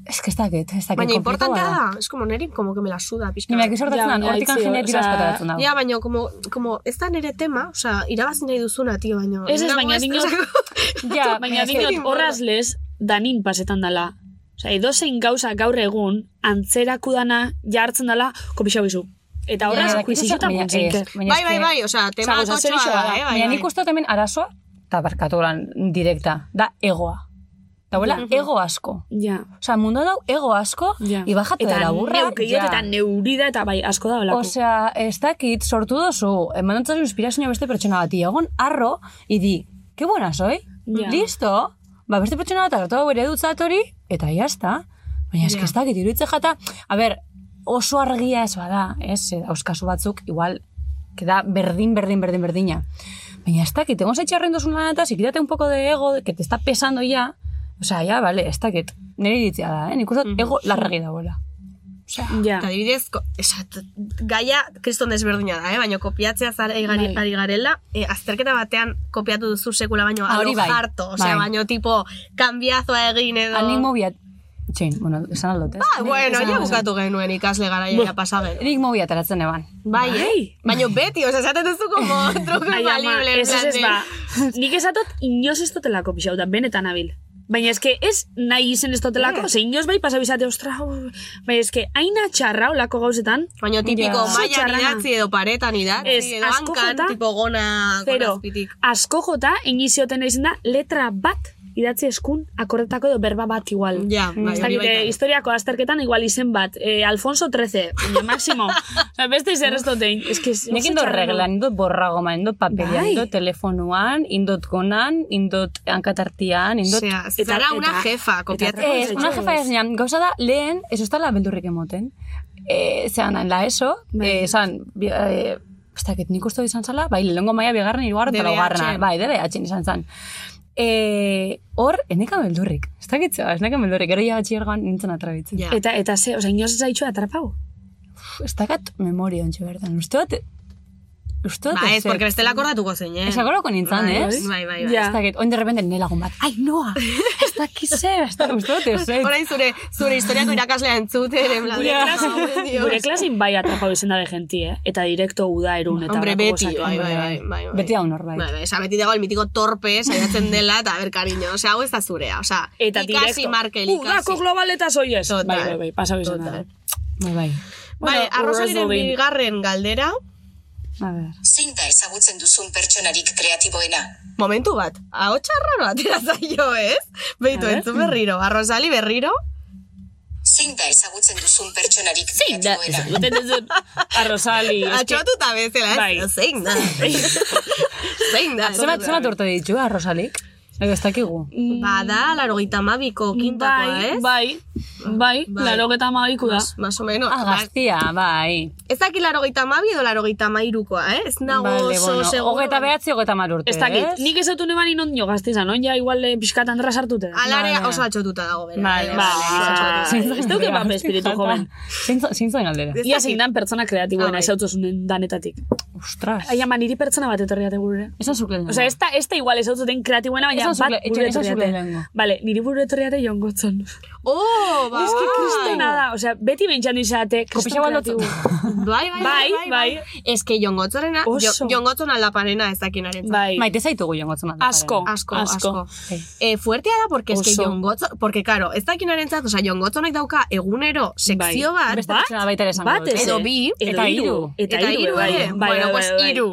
ez que ez dakit, ez dakit, Baina importantea da, es como neri, como que me la suda, pixka. Nire, bat. sortatzen Ja, da, baina hortikan itzi, jendea tira osea, asko ateratzen dago. Ja, baina, como, como ez da nere tema, osea, irabazi nahi duzuna, tio, baina... Ez ez, baina dinot. [laughs] Ja, baina dinot horraz lez, danin pasetan dala. Osa, edozein gauza gaur egun, antzeraku dana jartzen dala, kopixau izu. Eta horraz, kuizizutan ez, baina Bai, bai, bai, osea, tema kotxoa zerixoa da, eh, bai, Baina bai. nik uste dut hemen arazoa, eta barkatu lan direkta, da egoa. Dauela ego asko. Ja. Osea, mundu dau ego asko, Ja. ibajatu eta dela burra. neukeiot eta neurida eta bai, asko da olako. Osea, ez dakit, sortu dozu, emanantzazu inspirazioa beste pertsona bati, egon arro, idi, que buena soy, Ja. listo, ba, beste pertsona bat hartu bere dutzat hori, eta jazta. Baina eske ez dakit, iruditzen jata, a ber, oso argia ez bada, ez, dauzkazu batzuk, igual, queda berdin, berdin, berdin, berdina. Baina ez dakit, egon zaitxarren dozun lan eta, si quítate un poco de ego, que te está pesando ya, osea, ya, vale, ez dakit, nire iritzia da, eh? nik uste dut ego larregi dagoela. Ja. Eta adibidez, ko- esat, gaia kriston desberdina da, eh? baina kopiatzea zara igari, Bai. ari garela, eh, azterketa batean kopiatu duzu sekula baino Ah, hori alo bai. harto, osea, Bai. baino tipo, kanbiazoa egin edo... Animo biat, Txin, bueno, esan aldot, ez? Ah, bueno, ja bukatu genuen ikasle garaia ja pasagen. Nik mobi ateratzen eban. Bai, eh? Baina beti, oza, esaten duzu como [laughs] ama, infalible. ez ez ba. Nik esatot inoz ez totelako pixau da, benetan abil. Baina eske ez nahi izen ez totelako, Mm. ze inoz bai pasa bizate, ostra, baina eske aina txarra olako gauzetan. Baina tipiko mailan Txarrana. idatzi edo paretan idatzi, Ez, edo asko hankan, jota, tipo gona, Pero, gona azpitik. asko jota, inizioten izan da, letra bat idatzi eskun akordetako edo berba bat igual. Ja, bai, hori dakit, baita. eh, historiako azterketan igual izen bat, eh, Alfonso 13, baina Máximo. [laughs] Osa, beste izen ez dotein. Ez que Nik indot reglan, indot borragoma, indot papelia, Bai. indot telefonuan, indot gonan, indot hankatartian, indot... Osea, zara una jefa, kopiatzen. Ez, una jefa ez nian, gauza da, lehen, ez ostala beldurrik emoten. E, zean, en la ESO, e, esan, bi- e, ez dakit, nik uste izan zala, bai, lehengo maia, bigarren, irugarren, eta laugarrena, bai, DBH izan zan. E, hor, eneka beldurrik, ez dakit zeba, ez neka beldurrik, gero ja batxiergoan nintzen atrabitzen. Ja. Eta, eta ze, oza, inoz ez zaitxu atrapau. Ez dakat memoria ontsu bertan, uste bat, bat Ba, ez, porque bestela akordatuko zein, eh? Ez akordako nintzen, Bai, ez? Bai, bai, bai. Ja. Ez dakit, oin de repente nire lagun bat, ai, noa, [laughs] ez dakit ze, ez dakit, uste dut, ez dakit. Orain zure, zure historiako irakaslea entzuten, en plan, Gure, klasin, "Oh, Dios". gure klasin bai atrapau izan da de genti, eh? Eta direkto uda erun eta Hombre, beti, bai, bai, bai, bai, bai. Beti hau norbait. Bai, bai, esa beti dago el mitiko torpe, saiatzen dela, eta a ber, cariño, osea, hau ez da zurea, osea, Eta ikasi. Markel, ikasi. Udako globaleta soiez. Bai, bai, bai, pasau izan da. Total. Bai, bai. Bai, Bueno, arrozaliren bigarren galdera, A ver. Zein da ezagutzen duzun pertsonarik kreatiboena? momentu bat, ahotsa raro atera zaio, ez? Beitu, entzun berriro, arrozali berriro, Zein da ezagutzen duzun pertsonarik Zein da, kreatiboena? ezagutzen duzun Arrozali. es que- atxotuta bezala, Bai. ez? Zein da? Zein da? Zemat, zemat urte ditu, arrosalik? Ego ez dakigu. Bada, laro gita mabiko kintakoa, Bai, ez? bai, bai, Bai. laro geta maiku da. Más o menos. Ah, gaztia, bai. Ez daki laro gita mabi edo laro gita mairukoa, eh? Ez nago Vale, oso bueno, seguro. hogeta behatzi, hogeta mar urte, Ez dakit, ez? nik ez dut neban inon jo gazte izan, on ja igual eh, pixkat andra sartute. Alare Vale. oso atxotuta dago, bera. Vale, vale. oso atxotuta. Zein- ez dauke pape [laughs] espiritu joven. Zintzen galdera. Ez Ia zein dan pertsona kreatiboena Ah, bai. ez autozunen danetatik. Ostras. Ai, ama, niri pertsona bat etorri ate burure. Esan zukle Osea, ez da, ez da igual ez autoten kreatiboena, baina bat burure etorri ate. Vale, niri burure etorri ate Jon Gotzon. Oh, bai. Ez que kristona da, osea, beti bentsan Kopisa kriston baldotzu. kreatibo. Bai, bai, bai, Bai, bai. Ez que jongotzorena, Oso. jongotzon aldapanena ez dakinaren. Bai, Maite zaitugu jongotzen alda. asko, Asko, asko. asko. Eh, fuertea da, porque es que Oso. jongotzo, porque claro, ez dakinaren zat, osea, jongotzonek dauka egunero sekzio bat, Beste Bat? pertsona baita ere esango Bat dut. ez, Edo eh? bi, Hiru. hiru bai, bai, bai, hiru.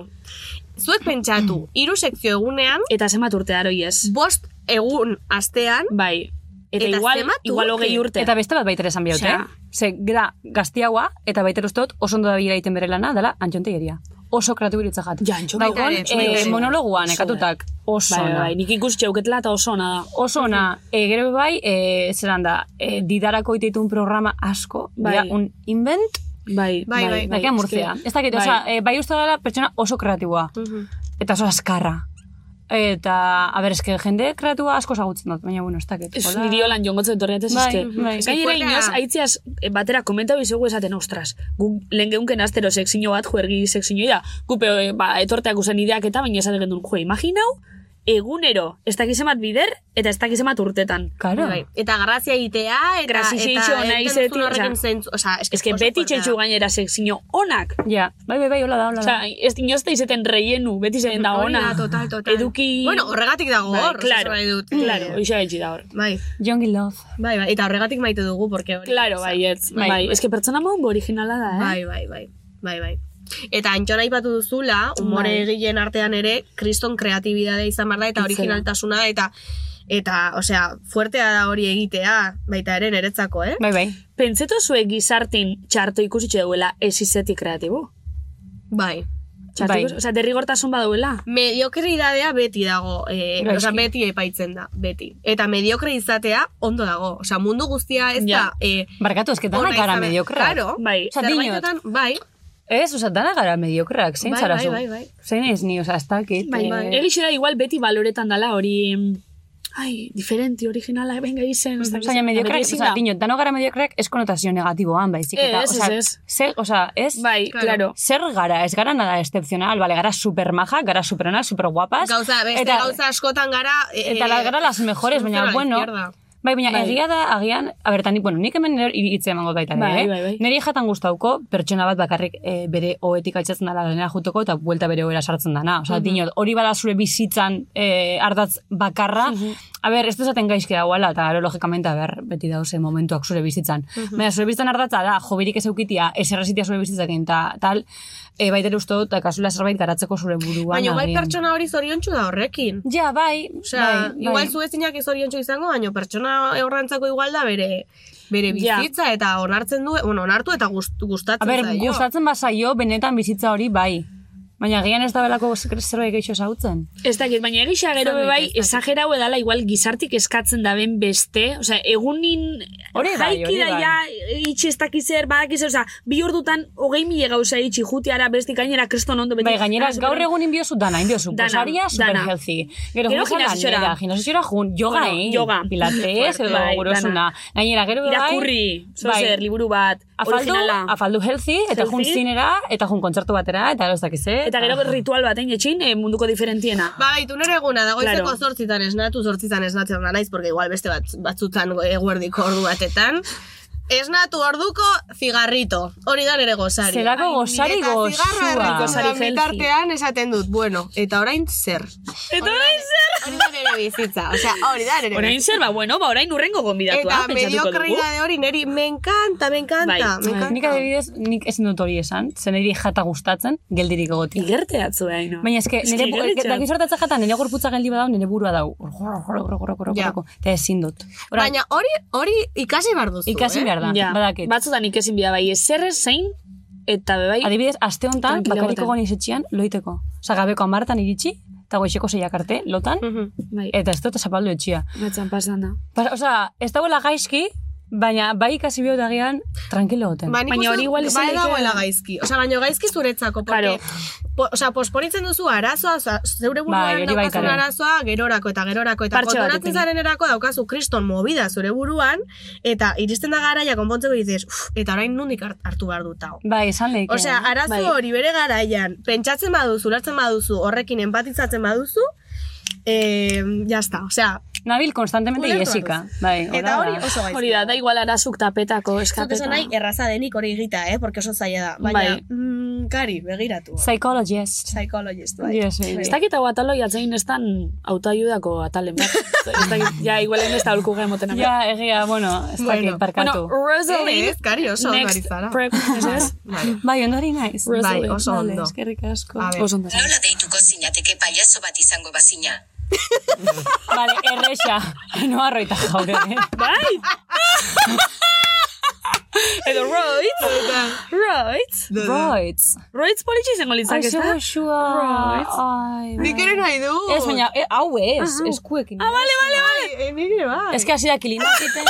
Zuek pentsatu, [clears throat] hiru sekzio egunean, Eta zenbat urte aroi ez. bost egun astean, Bai. Eta, Eta igual, igual hogei urte. Eta beste bat baita ere esan biote, Osea. Ze, gra, gaztiagoa, eta baita ere uste dut, oso ondo da bila egiten bere lana, dela antxontegeria. Oso kreatibo irutzajat. Ja, antxontegeria. Daugon, Baita ere, eh, monologuan, ekatutak, oso Bai, bai, ona. nik ikus txauketela eta oso ona da. Oso ona, e, gero bai, e, zelan da, e, didarako iteitun programa asko, Bai. bai. un invent, Bai, Bai, bai, Bakea Murtzia. Ez dakit, oza, e, bai uste dela pertsona oso kreatiboa. Eta oso askarra. Eta, a ber, eske jende kreatua asko zagutzen dut, baina, bueno, ez dakit. Ez niri holan jongotzen torriatez, Bai, eske. bai. Fuertea. inoz, aitziaz, eh, batera komentau izugu esaten, ostras, gu lehen geunken astero sekzino bat, juergi sekzino, da, gupe, eh, ba, etorteak usen ideak eta, baina esaten gendun, jo, imaginau, egunero, ez dakizemat bider, eta ez dakizemat urtetan. Karo. Bai. Eta grazia itea, eta, Grazia eta itxo nahi zeti, osea, zentzu, osea, es que Ez que oso beti txetxu gainera sekzino onak. Ja, bai, bai, bai, hola da, hola da. Osea, ez inoz da izeten reienu, beti zen da Hori ona. da, total, total. Eduki... Bueno, horregatik dago Bai, hor, claro, oso nahi dut. claro, hoxe betxi da hor. Bai, Young in Love. bai, bai, eta horregatik maite dugu, porque hori. Claro, bai, ez, bai, Bai. Ez que pertsona maun originala da, eh? Bai, bai, bai, bai, bai. Eta antxona aipatu duzula, umore Bai. egileen artean ere, kriston kreatibidadea izan behar da, eta originaltasuna, eta, eta, osea, fuertea da hori egitea, baita ere niretzako, eh? Bai, bai. Pentseto zuek gizartin txarto ikusitxe duela ez izetik kreatibo? Bai. Txarto Bai. ikus, osea, derrigortasun baduela? Mediokridadea beti dago, eh, Bai, osea, beti epaitzen da, beti. Eta mediokre izatea ondo dago, osea, mundu guztia ez Ja. da... Eh, Barkatu, eske ona danak gara mediokrak. Claro, Bai. Osea, bai, Ez, oza, dana gara mediokrak, zein Bai, zara bai, zu? bai, bai. Zein ez ni, oza, ez dakit. Bai, eh, bai. Egixe da igual beti baloretan dala hori... Ai, diferenti, originala, venga izen. Baina zer, mediokrak, oza, dinot, dano gara mediokrak ez konotazio negatiboan, baizik. Eta, Ez, oza, ez, ez. Zer, oza, ez? Bai, claro. Zer gara, ez gara nada excepcional, bale, gara supermaja, gara superona, superguapas. gauza, beste eta, gauza askotan gara... Eh, Eta las gara las mejores, baina, bueno, izquierda. Bai, baina Bai. egia da, agian, a ber, nik, bueno, nik hemen nire iritzia emango baita, Bai, eh? bai, bai. Niri jatan gustauko, pertsona bat bakarrik e, bere oetik aitzatzen dela denera juteko eta buelta bere oera sartzen dana. Osa, dinot, hori bada zure bizitzan e, ardatz bakarra, a ber, ez dezaten gaizki dagoela, eta gero, logikamente, a ber, beti dauze momentuak zure bizitzan. Baina, zure bizitzan ardatza da, jobirik ez eukitia, ez errezitia zure bizitzakin, eta tal, e, baitere uste dut, kasula zerbait garatzeko zure buruan. Baina agian. pertsona hori zoriontsu da horrekin. Ja, bai, Osea, bai, igual bai. zu ezinak zoriontsu izango, baina pertsona horrentzako igual da bere bere Ja. bizitza eta onartzen du, bueno, onartu eta gust, A gustatzen ber, zaio. gustatzen bazaio, benetan bizitza hori bai. Baina gian ez da belako zerbait gehiago zautzen. Ez dakit, baina egisa gero Ez dakit, be bai, ez dakit. esagerau edala igual gizartik eskatzen daben beste, osea, egunin Hori bai, jaiki da bai. ja, itxi ez dakizer, badakizer, osea, bi ordutan hogei mila gauza itxi jutiara besti gainera kriston ondo beti. Bai, gainera, Ah, gaur super- egun inbiozu dana, inbiozu. Posaria super dana. healthy. Gero, Gero gimnasiora. gimnasiora jun, yoga, Bueno, eh? yoga. Pilates, edo Bai, gurosuna. dana. Gainera, gero bai, Irakurri, bai, zozer, liburu bat, afaldu, originala. afaldu healthy, eta jun zinera, eta jun kontzertu batera, eta ez dakiz, eh? Eta gero ritual baten etxin eh, munduko diferentiena. Ba, baitu nire eguna, dagoizeko Claro. zortzitan esnatu, zortzitan esnatzen da naiz, porque igual beste bat, batzutan eguerdiko ordu batetan. Esnatu orduko zigarrito. Hori da nire gozari. Zelako gozari gozua. Gozari bitartean esaten dut, bueno, eta orain zer. Eta orain zer? Hori da nire bizitza, osea, hori da nire Orain zer, ba, bueno, ba, orain urrengo gonbidatua, Eta dugu. mediokridade hori niri me encanta, me encanta, Bai. me encanta. Nik adibidez, nik ezin dut hori esan, zen niri jata gustatzen, geldirik egotia. Igerte atzu, eh, no? Baina eske, nire, dakiz hortatzen jata, nire gorputza geldi badau, nire burua dau. Eta ezin dut. Baina hori hori ikasi behar duzu, ikasi eh? Behar da, Ja, badakit. batzutan ikesin bida bai, ezer zein, eta bebai, Adibidez, aste honetan, bakariko egoten. goniz etxian, loiteko. Osa, gabeko amartan iritsi, eta goizeko zeiak arte, lotan, Mhm. bai, eta ez dut zapaldu etxia. batzan pasan da. Pas, osa, ez dagoela gaizki, baina bai ikasi bihot agian, tranquilo goten. Ba, Baina uste hori igual izan bai daiteke- dagoela gaizki. Osea, baina gaizki zuretzako. Porque, Claro. po, osea, posponitzen duzu arazoa, osea, zeure Bai, buruan hori daukazun arazoa gerorako eta gerorako. Eta Partxe kontoratzen zaren erako daukazu kriston movida zure buruan, eta iristen da garaia konpontzeko dices, "Uf, eta orain nundik hart- hartu behar dut hau. Bai, esan lehik. Osea, arazo Bai. hori bere garaian, pentsatzen baduzu, ulertzen baduzu, horrekin empatizatzen baduzu, eh, ya está, osea, Nabil konstantemente iesika. Bai, eta hori da. oso gaizki. Hori da, da igual arazuk tapetako eskapeta. esan nahi, erraza denik hori egita, eh? Porque oso zaila da. Baina, Bai. mm, kari, begiratu. Psychologist. Psychologist, bai. Yes, baby. Ez dakit hau atalo jatzein estan autoayudako atalen bat. [laughs] ez dakit, ja, igual ez da ulku gemoten. Ja, egia, bueno, ez Bueno, dakit, parkatu. Bueno, Rosalind, Ez, kari oso ondo ari next zara. prep, ez ez? Bai. Bai, ondori naiz. Rosalind, oso ondo. Eskerrik asko. Oso ondo. Nola deituko zinateke paiazo bat izango bazina. Vale, erresa. No arroita jaure. eh? Bai! Edo Roitz, Roitz, Right. Roitz politxe izango litzak, ez da? zego xua. Right. Ai, Nik ere nahi du. Ez, baina, e, hau ez, eskuekin. Ah, bale, bale, bale. Bai, nik ere bai. Ez que hasi da kilinakiten.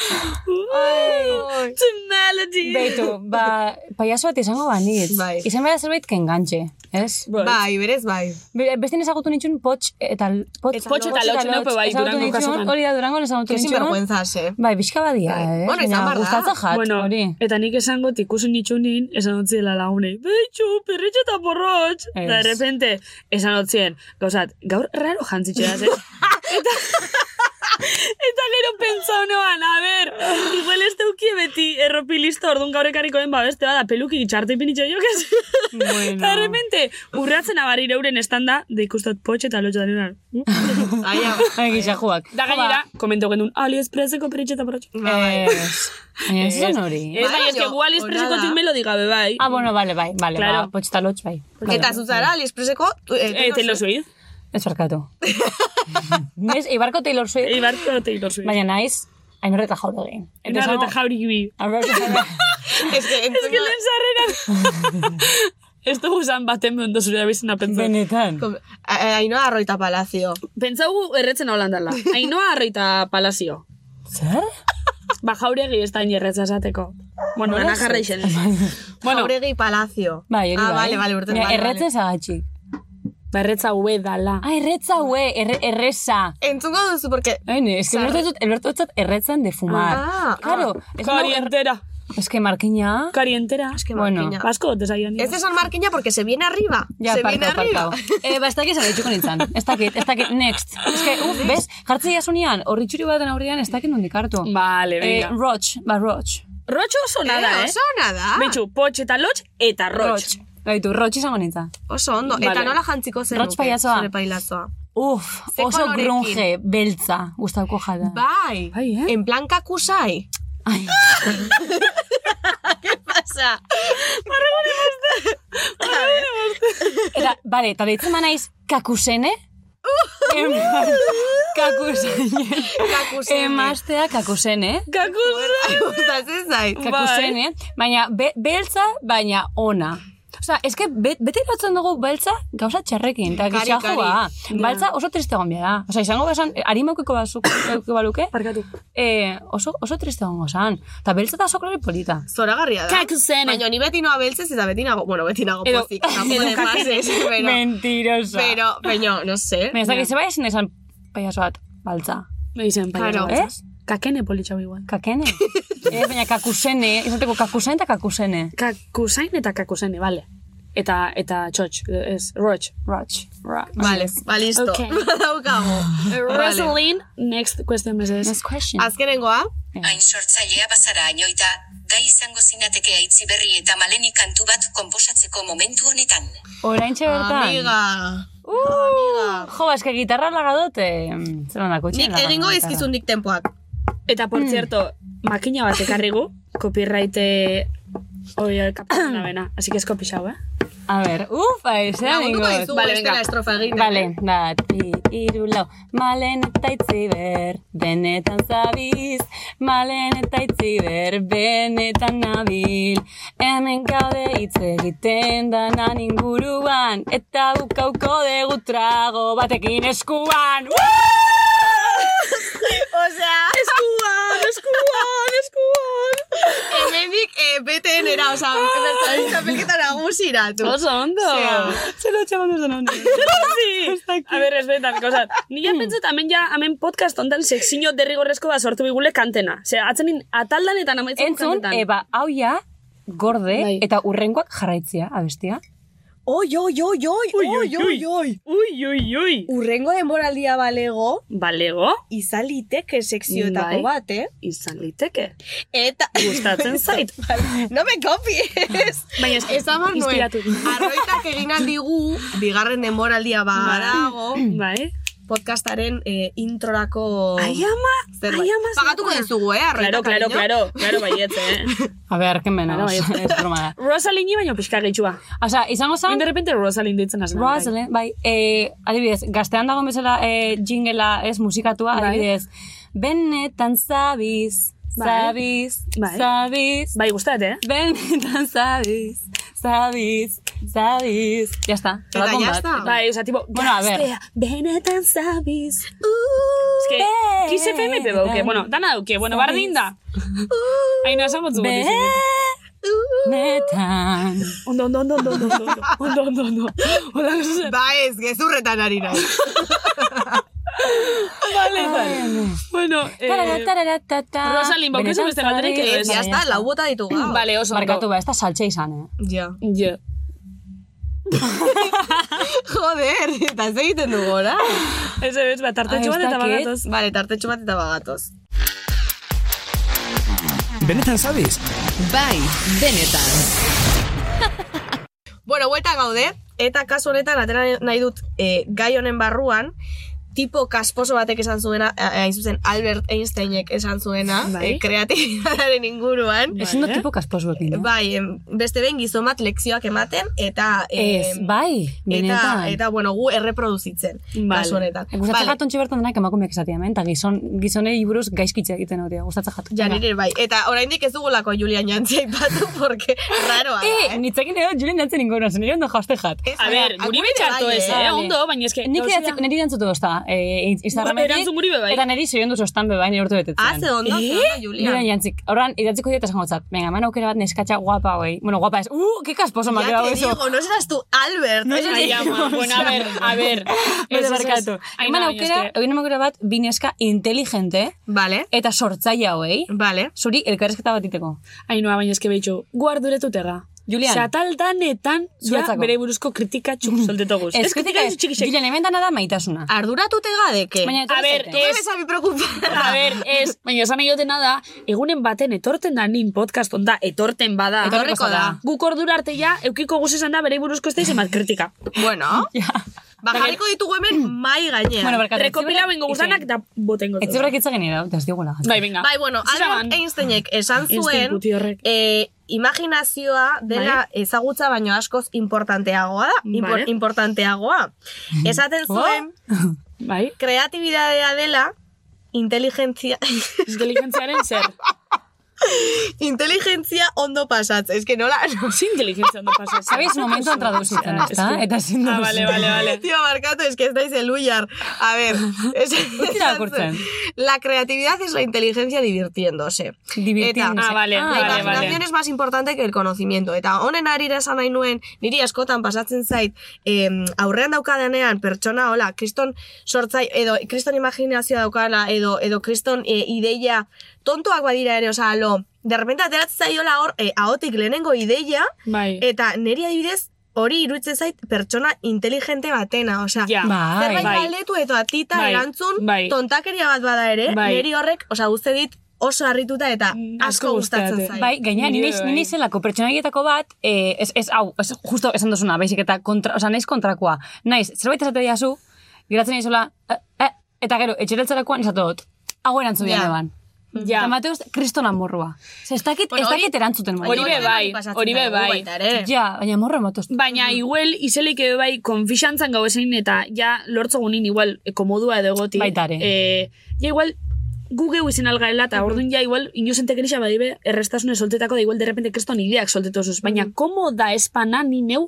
Ai. To melody. Beitu, ba, paiazo bat izango banitz. Bai. Izan behar zerbait que enganche, ez? Bai, berez bai. Be- Beste ezagutu nitxun potx eta potx, Potx eta lotx, nepe bai, Durango kasuan. Hori da Durango ezagutu nitxun. sinvergüenzas, eh? Bai, bizka badia, Bai. eh? Bueno, izan da. gustatzen jat, Bueno, hori. eta nik esango ikusi nitxunin, esan otziela lagunei, beitxu, perretxe eta porrotx. Ez. Da, de repente, esan otzien, gauzat, gaur raro jantzitxeaz, eh? [laughs] [laughs] eta, eta gero pentsau noan, a ber, igual ez teukie beti erropi listo, orduan gaur ekarriko den babeste bada, peluki txarte ipinitxo jo, kes? Bueno. Eta de repente, urratzen abari euren estanda, de ikustot potxe eta lotxe da nirean. Ai, ja. Ai, gixajuak. Da gainera, komento genuen, AliExpresseko perretxe eta porrotx. Bai. Ez. Ez zen hori. Ez, bai, ez que gu da. tin melodi gabe, bai. Ah, bueno, vale, bai, vale, Claro. ba, potx eta lotx, bai. Eta zuzara, AliExpresseko... Eh, Taylor Swift. Ez barkatu. [laughs] Nez, Ibarko Taylor Swift, Eibarko Taylor Swift. baina naiz, ainor eta jaur egin. Eta eta jauri gibi. [laughs] Ez que, Ez que lehen sarrera. [laughs] Ez dugu zan baten behundu zure abizena pentsa. Benetan. Ainoa Arroita Palacio. Pentsaugu erretzen holandala. Ainoa arroita palazio. Zer? Ba jauregi ez da inerretza esateko. Bueno, ana jarra izen. Bueno. Jauregi Palacio. Bai, hori ah, bai. vale, vale, urten, Mira, vale, Erretzen zagatxik. Ba erretza ue dala. Ah, erretza, hue, erre, erreza. vale. Entzungo duzu, porque... Hain, es que dut, ulertu dut erretzen de fumar. Ah, claro. ah. Kari. Es que. Kari entera. Es que Bueno. markina. Basko, desaian. Ez esan markina porque se viene arriba. Ja, se viene parkau, arriba. Eh, ba, ez dakit zara itxuko nintzen. Ez dakit, ez dakit, next. Ez que, uf, bez, jartzei asunean, horri txuri baten aurrean, ez dakit nondik hartu. Vale, Eh, venga. Roach, ba, Roach. Rotxo oso nada, eh, eh? oso nada. Betxu, potx eta lotx eta rotx. Gaitu, Roach izango nintzen. Oso ondo. Vale. Eta nola jantziko zen Roach pailazoa. zure pailazoa. Uf, oso grunge, beltza, gustauko jada. Bai. Bai, eh? En plan kakusai. Ai, [laughs] ¿Qué pasa? eta, bale, eta deitzen manaiz, kakusene? En plan, kakusene. Kakusene. Emaztea kakusene. [laughs] Gustatzen zait. Kakusene, baina be, beltza, baina ona. Osa, eske be, bete lotzen dugu beltza gauza txarrekin, eta gixajua. kari. Beltza oso triste egon bia da. Osa, izango bezan, harimauko bazuk, [coughs] euko baluke, Parkatu. eh, oso, oso triste egongo zan. Eta beltza eta oso kolore polita. Zoragarria da. Kakusene. Baina ni beti noa beltzez eta beti nago, bueno, beti nago Edo- pozik. Pases, pero, Mentirosa. pero, pero, no sé. Baina, ez dakit, zeba esan esan paiaso bat, baltza. Me dicen Claro. payaso. Ez? Kakene politxau igual. Kakene? [laughs] eh, baina kakusene, izateko kakusen eta kakusene. Kakusain eta kakusene, vale. Eta, eta txotx, ez, rotx. Roach. Roach. Vale, ba, listo. Okay. [laughs] Daukago. [laughs] vale. Rosalind, next question, meses. Next question. Azkenengoa, Hain sortzailea bazara ainoita, gai izango zinateke aitzi berri eta maleni kantu bat konposatzeko momentu honetan. Oraintxe bertan. amiga. Uh, Amiga. Jo, eske gitarra lagadote. Zeran dako Nik egingo izkizun dik tempoak. Eta, por cierto, makina bat ekarrigu, copyright eh, kapten da bena, así que ez kopixau, eh? A ver, uf, zeran Lagunduko ingo. dizu, Vale, venga. estrofa egiten. Vale, bat, bi, iru, lau. Malen eta itziber, benetan zabiz. Malen eta itziber, benetan nabil. Hemen gaude hitz egiten danan inguruan. Eta bukauko dugu trago batekin eskuan. Osea, eskuan, eskuan, eskuan. Hemendik, eh, beten era, osea, bertzalitza pelketa nagusiratu. Oso ondo! Osea. Zelo txaman duzan ondo. [laughs] sí! A ver, esbetan, kozat. Ni ja pentsat, hemen ja, hemen podcast ontan sekzino derrigorrezko bat sortu bigule kantena. Osea, atzenin ataldanetan amaitzen Entzun, kantetan. eba, hau ja, gorde, Bai. eta urrengoak jarraitzea, abestia. Oi, oi, oi, oi, oi, oi, oi. Ui, ui, ui. Urrengo denboraldia balego, Balego, izaliteke sekzioetako Bai. bat, eh? izan liteke. Eta... Gustatzen zait. [laughs] no me copies. Baina ez, Ez amar nuen, arroitak egin aldigu, bigarren denboraldia badago, Bai. Podcastaren eh, introrako Ai, ama, zerbait. ai, ama, Pagatuko dizugu, eh, arroitak. Claro, claro, claro, claro, baietz, eh. A menos, Claro, bai. ez [laughs] broma da. Rosalini baino pixka gehitxua. Osa, izango zan, de repente Rosalind ditzen hazen. Rosalind, bai, eh, adibidez, gaztean dagoen bezala eh, jingela ez musikatua, Bai. adibidez, benetan zabiz, Bai. zabiz, Bai. zabiz, Bai, gustat, eh? benetan zabiz, zabiz, zabiz. Ya está. Eta ya bat. está. Bai, oza, tipo, Bueno, a ver. benetan zabiz. Uh, es que, Kiss FM pe bauke, bueno, dana dauke, bueno, bardin da. Hain no esan botzu Be- Benetan. Ondo, ondo, ondo, ondo, ondo, ondo, ondo, ondo, ondo. Hola, zuzen. Ba ez, gezurretan ari nahi. [laughs] [laughs] Vale, vale. Bueno, Tarara, eh, tarara, tata. Rosalind, baukezu beste galderik edo ez? Ya está, lau bota ditu gaur. [clears throat] vale, oso. Markatu ba, ez da saltxe izan, eh? Ja. Ja. [laughs] Joder, eta ez egiten dugu, ora? [laughs] Ez ez, bat, tartetxo Ai, bat ez eta bagatoz. Vale, tartetxo bat eta bagatoz. Benetan zabiz? Bai, benetan. Bueno, buelta gaude, eta kasu honetan atera nahi dut eh, gai honen barruan, tipo kasposo batek esan zuena, eh, hain zuzen Albert Einsteinek esan zuena, Bai. eh, kreatibitatearen inguruan. Ez no tipo kasposuekin, eh? Bai, em, beste behin gizon bat lekzioak ematen, eta... Ez, em, bai, Eta, benetan. eta, bueno, gu erreproduzitzen, Vale. kasu honetan. Gustatzen Vale. jatu ontsi bertan denak emakumeak esatia, hemen, eta gizon, gizonei buruz gaizkitze egiten hori, gustatzen jatu. Ja, nire bai. Eta oraindik ez dugulako Julian Jantzi aipatu, porque raroa [laughs] da, Eh, eh? nitzekin edo Julien jantzen ingoran, zen nire ondo jauste jat. Ez, A ver, guri agure betxarto bai, ez, eh? eh, ondo, baina eske... Nik idatzeko, nire dantzutu da, e, Instagrametik. Erantzun guri be bai. Eta niri zegoen duzu estan be bai, nire urte betetzen. Ah, ze ondo, ze ondo, Julia. Julian jantzik. Horran, idatziko dieta esango zat. Venga, eman aukera bat neskatxa guapa, güey. Bueno, guapa es. Uh, qué casposo me ha Ya quedado te eso. digo, no serás tú, Albert. No Eh, seré Ai, yo. ama, bueno, a ver, a ver. Bede barkatu. Eman no, aukera, egin aukera bat, bi neska inteligente Vale, eta sortzaia hauei. vale. Zuri elkarrezketa bat iteko. Ainhoa, baina eske behitxu, guarduretutega. Julian. Zataldanetan, ja, Zuretzako. bere buruzko kritika txuk [laughs] soltetoguz. Ez kritika ez, Julian, hemen dana da maitasuna. Arduratute gadeke. Baina A ver, zaite. ez, Ez, mi preocupada. A ber, ez, [laughs] baina esan nahi dutena da, egunen baten etorten da nin podcast onda, etorten bada. Etorriko da. Guk ordura arte ja, eukiko guz esan da, bere buruzko ez da kritika. Bueno, [laughs] ba, jarriko ditugu hemen [clears throat] mai gainean. Bueno, barkatu. Rekopila bengo gustanak da botengo. Ez zebrak itzak geni da, ez digula. Bai, venga. Bai, bueno, Albert Einsteinek esan zuen, eh, imaginazioa dela ezagutza baino askoz importanteagoa da. Impor, Vale. importanteagoa. Esaten [laughs] zuen, Bai, kreatibidadea dela inteligentzia inteligentziaren zer. [laughs] inteligentzia ondo pasatzen. Ez que nola... No. Zin inteligentzia ondo pasa. [laughs] Sabes, momentuan traduzitzen, ez da? Eta ezin Ah, duzu. vale, vale, vale. Tío, marcatu, es que ez naiz eluyar. A ver, [laughs] es, irakurtzen. [laughs] la creatividad es la inteligencia divirtiéndose. Divirtiéndose. Ah, vale, la vale, imaginación vale. es más importante que el conocimiento. Eta honen arira esan nahi nuen, niri askotan pasatzen zait, em, aurrean daukadanean pertsona, hola, kriston sortzai, edo kriston imaginazioa daukala, edo, edo kriston e, ideia tontoak badira ere, osea, lo, de repente ateratzen zaiola hor, e, ahotik lehenengo ideia, Bai. eta niri adibidez, hori iruditzen zait pertsona inteligente batena, osea, Ja. Bai. zerbait bai. galdetu eta atita Bai, erantzun, bai. tontakeria bat bada ere, Bai. niri horrek, osea, uste dit oso harrituta eta Mm, asko gustatzen zait. Bai, gaina, Nire nini, bai. nini zelako pertsonaietako bat, eh, ez, ez, hau, ez, justo esan duzuna, baizik eta kontra, oza, naiz kontrakoa. Naiz, zerbait esate diazu, geratzen naizola, eh, eh, eta gero, etxeretzerakoan esatu dut, hau erantzun yeah. eban. Ja. Eta Mateus, kriston amorrua. Ze, ez dakit, Bueno, ez dakit erantzuten modu. Hori be bai, hori be bai. Ja, baina morro Mateus. Baina igual izelik ebe bai konfixantzan gau esain eta ja lortzogunin igual e, komodua edo egoti. Baita ere. E, ja igual gu geu izin algaela eta orduan ja igual inozentek erixa badibe errestasune soltetako da igual de repente kriston ideak soltetosuz. Baina komo da espana ni neu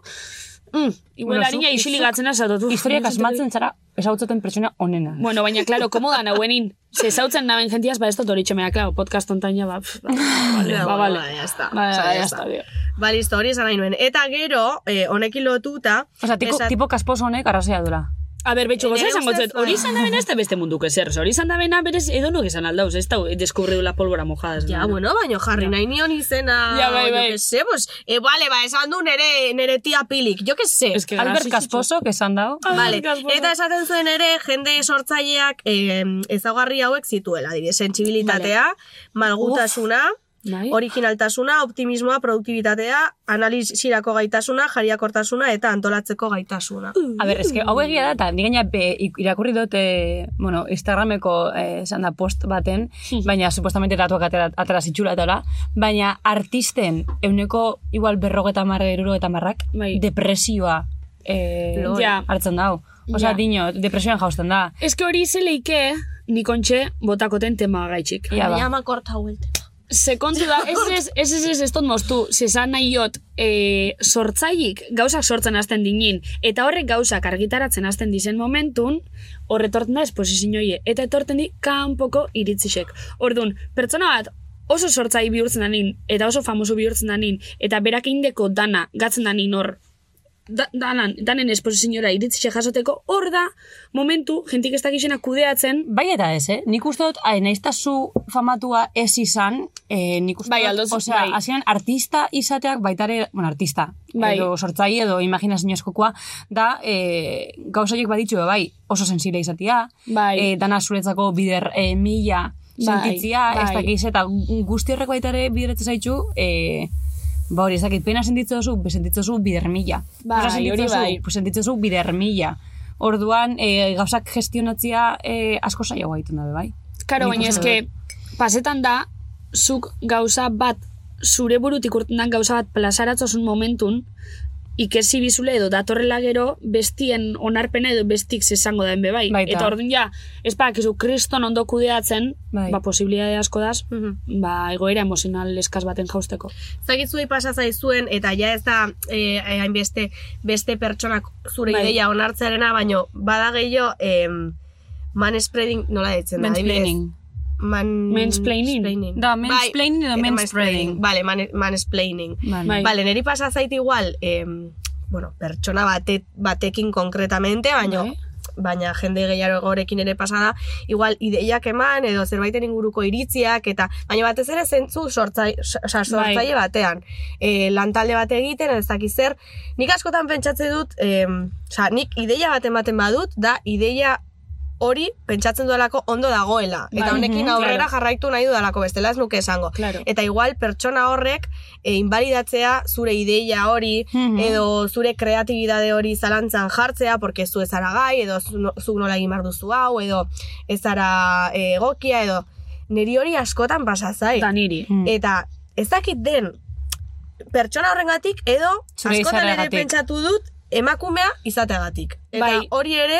Mm, igual Bueno, harina zuk- isili zuk gatzen azatotu. Historiak [laughs] asmatzen zara, esautzaten pertsona onena. Bueno, baina, claro, komo da nahuenin. Se zautzen naben jentiaz, ba, ez dut hori txemea, claro, podcast ontain ja, ba, pff, ba, [laughs] vale, Ja, ba, vale. ba, ya está. Ba, ya ya está, tío. Ba, listo, hori esan nahi nuen. Eta gero, eh, honekin lotuta... Osa, tipo, esat- tipo kasposo honek arrazia dura. A ber, betxo, goza esango zet, hori bai. izan da bena ez da beste munduko ezer, hori izan da bena berez edonok esan aldauz, ez da, deskubriu la pólvora mojada. Ja, da. bueno, baino jarri nahi nion izena... Ja, bai, jo bai. que sé, pues, eh, vale, ba, esan du nere, nere tia pilik, jo que sé. Ez que Albert. Kasposo, que esan dao. Vale. Eta esaten zuen ere, jende sortzaileak eh, ezaugarri hauek zituela, adibidez, sentsibilitatea, malgutasuna, Bai. originaltasuna, optimismoa, produktibitatea, analizirako gaitasuna, jariakortasuna eta antolatzeko gaitasuna. A ber, eske, hau egia da, eta nik gaina be, ik- irakurri dut, e, bueno, Instagrameko eh, esan da post baten, baina supuestamente datuak atera, atera zitxula eta baina artisten euneko igual berrogeta marre, erurogeta marrak, Bai. depresioa eh, Lol. Ja. hartzen dau. Osea, Ja. dino, depresioan jausten da. Ez que hori zeleike, nikontxe botakoten tema gaitxik. Ia ba. Llama korta huelte. Se kontu da, ez ez, ez ez ez ez moztu, zesan nahi jot, e, sortzailik gauzak sortzen hasten dinin, eta horrek gauzak argitaratzen hasten dizen momentun, horretorten da esposizioie, eta etorten di kanpoko iritzisek. Orduan, pertsona bat oso sortzai bihurtzen danin, eta oso famoso bihurtzen danin, eta berak indeko dana gatzen danin hor, da, danan, danen esposiziora iritzise jasoteko, hor da, momentu, jentik ez dakizena kudeatzen, Bai eta ez, eh? Nik uste dut, ai, nahiz eta zu famatua ez izan, eh, nik uste Bai, dut, osea, bai. hasieran artista izateak baitare, bueno, artista, Bai. edo sortzai edo imaginazio askokoa, da, eh, gauzaiek baditzu, bai, oso sensible izatia, Bai. eh, dana zuretzako bider eh, mila Bai, sentitzia, ez bai. dakiz, eta guzti horrek baitare bideretze zaitzu, eh, Ba hori, ez pena sentitzu duzu, sentitzu duzu bider sentitzu hori bai. pues sentitzu duzu bider. Orduan, e, gauzak gestionatzia e, asko saiagoa egiten dabe, bai? Karo, baina eske, pasetan da, zuk gauza bat, zure burutik urten dan gauza bat plazaratzozun momentun, ikesi bizule edo datorrela gero, bestien onarpena edo bestik zesango daen bebai. Baita. Eta orduan ja, ez ba, kizu, kriston ondo kudeatzen, Bai. ba, posibilidade asko daz, ba, egoera emozional eskaz baten jausteko. Zagitzuei pasa zaizuen, eta ja ez da eh, hainbeste beste pertsonak zure Bai. ideia onartzearena, baino bada gehiago em, manspreading nola ditzen da, Mansplaining. Man... Mansplaining? Da, mansplaining edo eh, manspreading. Vale, man, mansplaining. Vale. Bai. Vale, neri pasa zait igual, em, bueno, pertsona bate, batekin konkretamente, baina Bai. baina jende gehiagorekin ere pasada, igual ideiak eman edo zerbaiten inguruko iritziak eta baina batez ere zentzu sortzai, osea, sortzaile batean. E, lantalde bat egiten, ez dakiz zer, nik askotan pentsatze dut, em, osea, nik ideia bat ematen badut, da ideia hori pentsatzen duelako ondo dagoela. Eta Bai, honekin mhm, aurrera claro. jarraitu nahi dudalako, bestela ez nuke esango. Claro. Eta igual pertsona horrek e, invalidatzea zure ideia hori Mhm. edo zure kreatibidade hori zalantzan jartzea porque zu ez zara gai edo zu, no- zu nola egin duzu hau edo ez zara e, egokia edo niri hori askotan pasa zai. Da niri. Mm. Eta ez dakit den pertsona horrengatik edo Zure askotan ere pentsatu dut emakumea izateagatik. Eta Bai. hori ere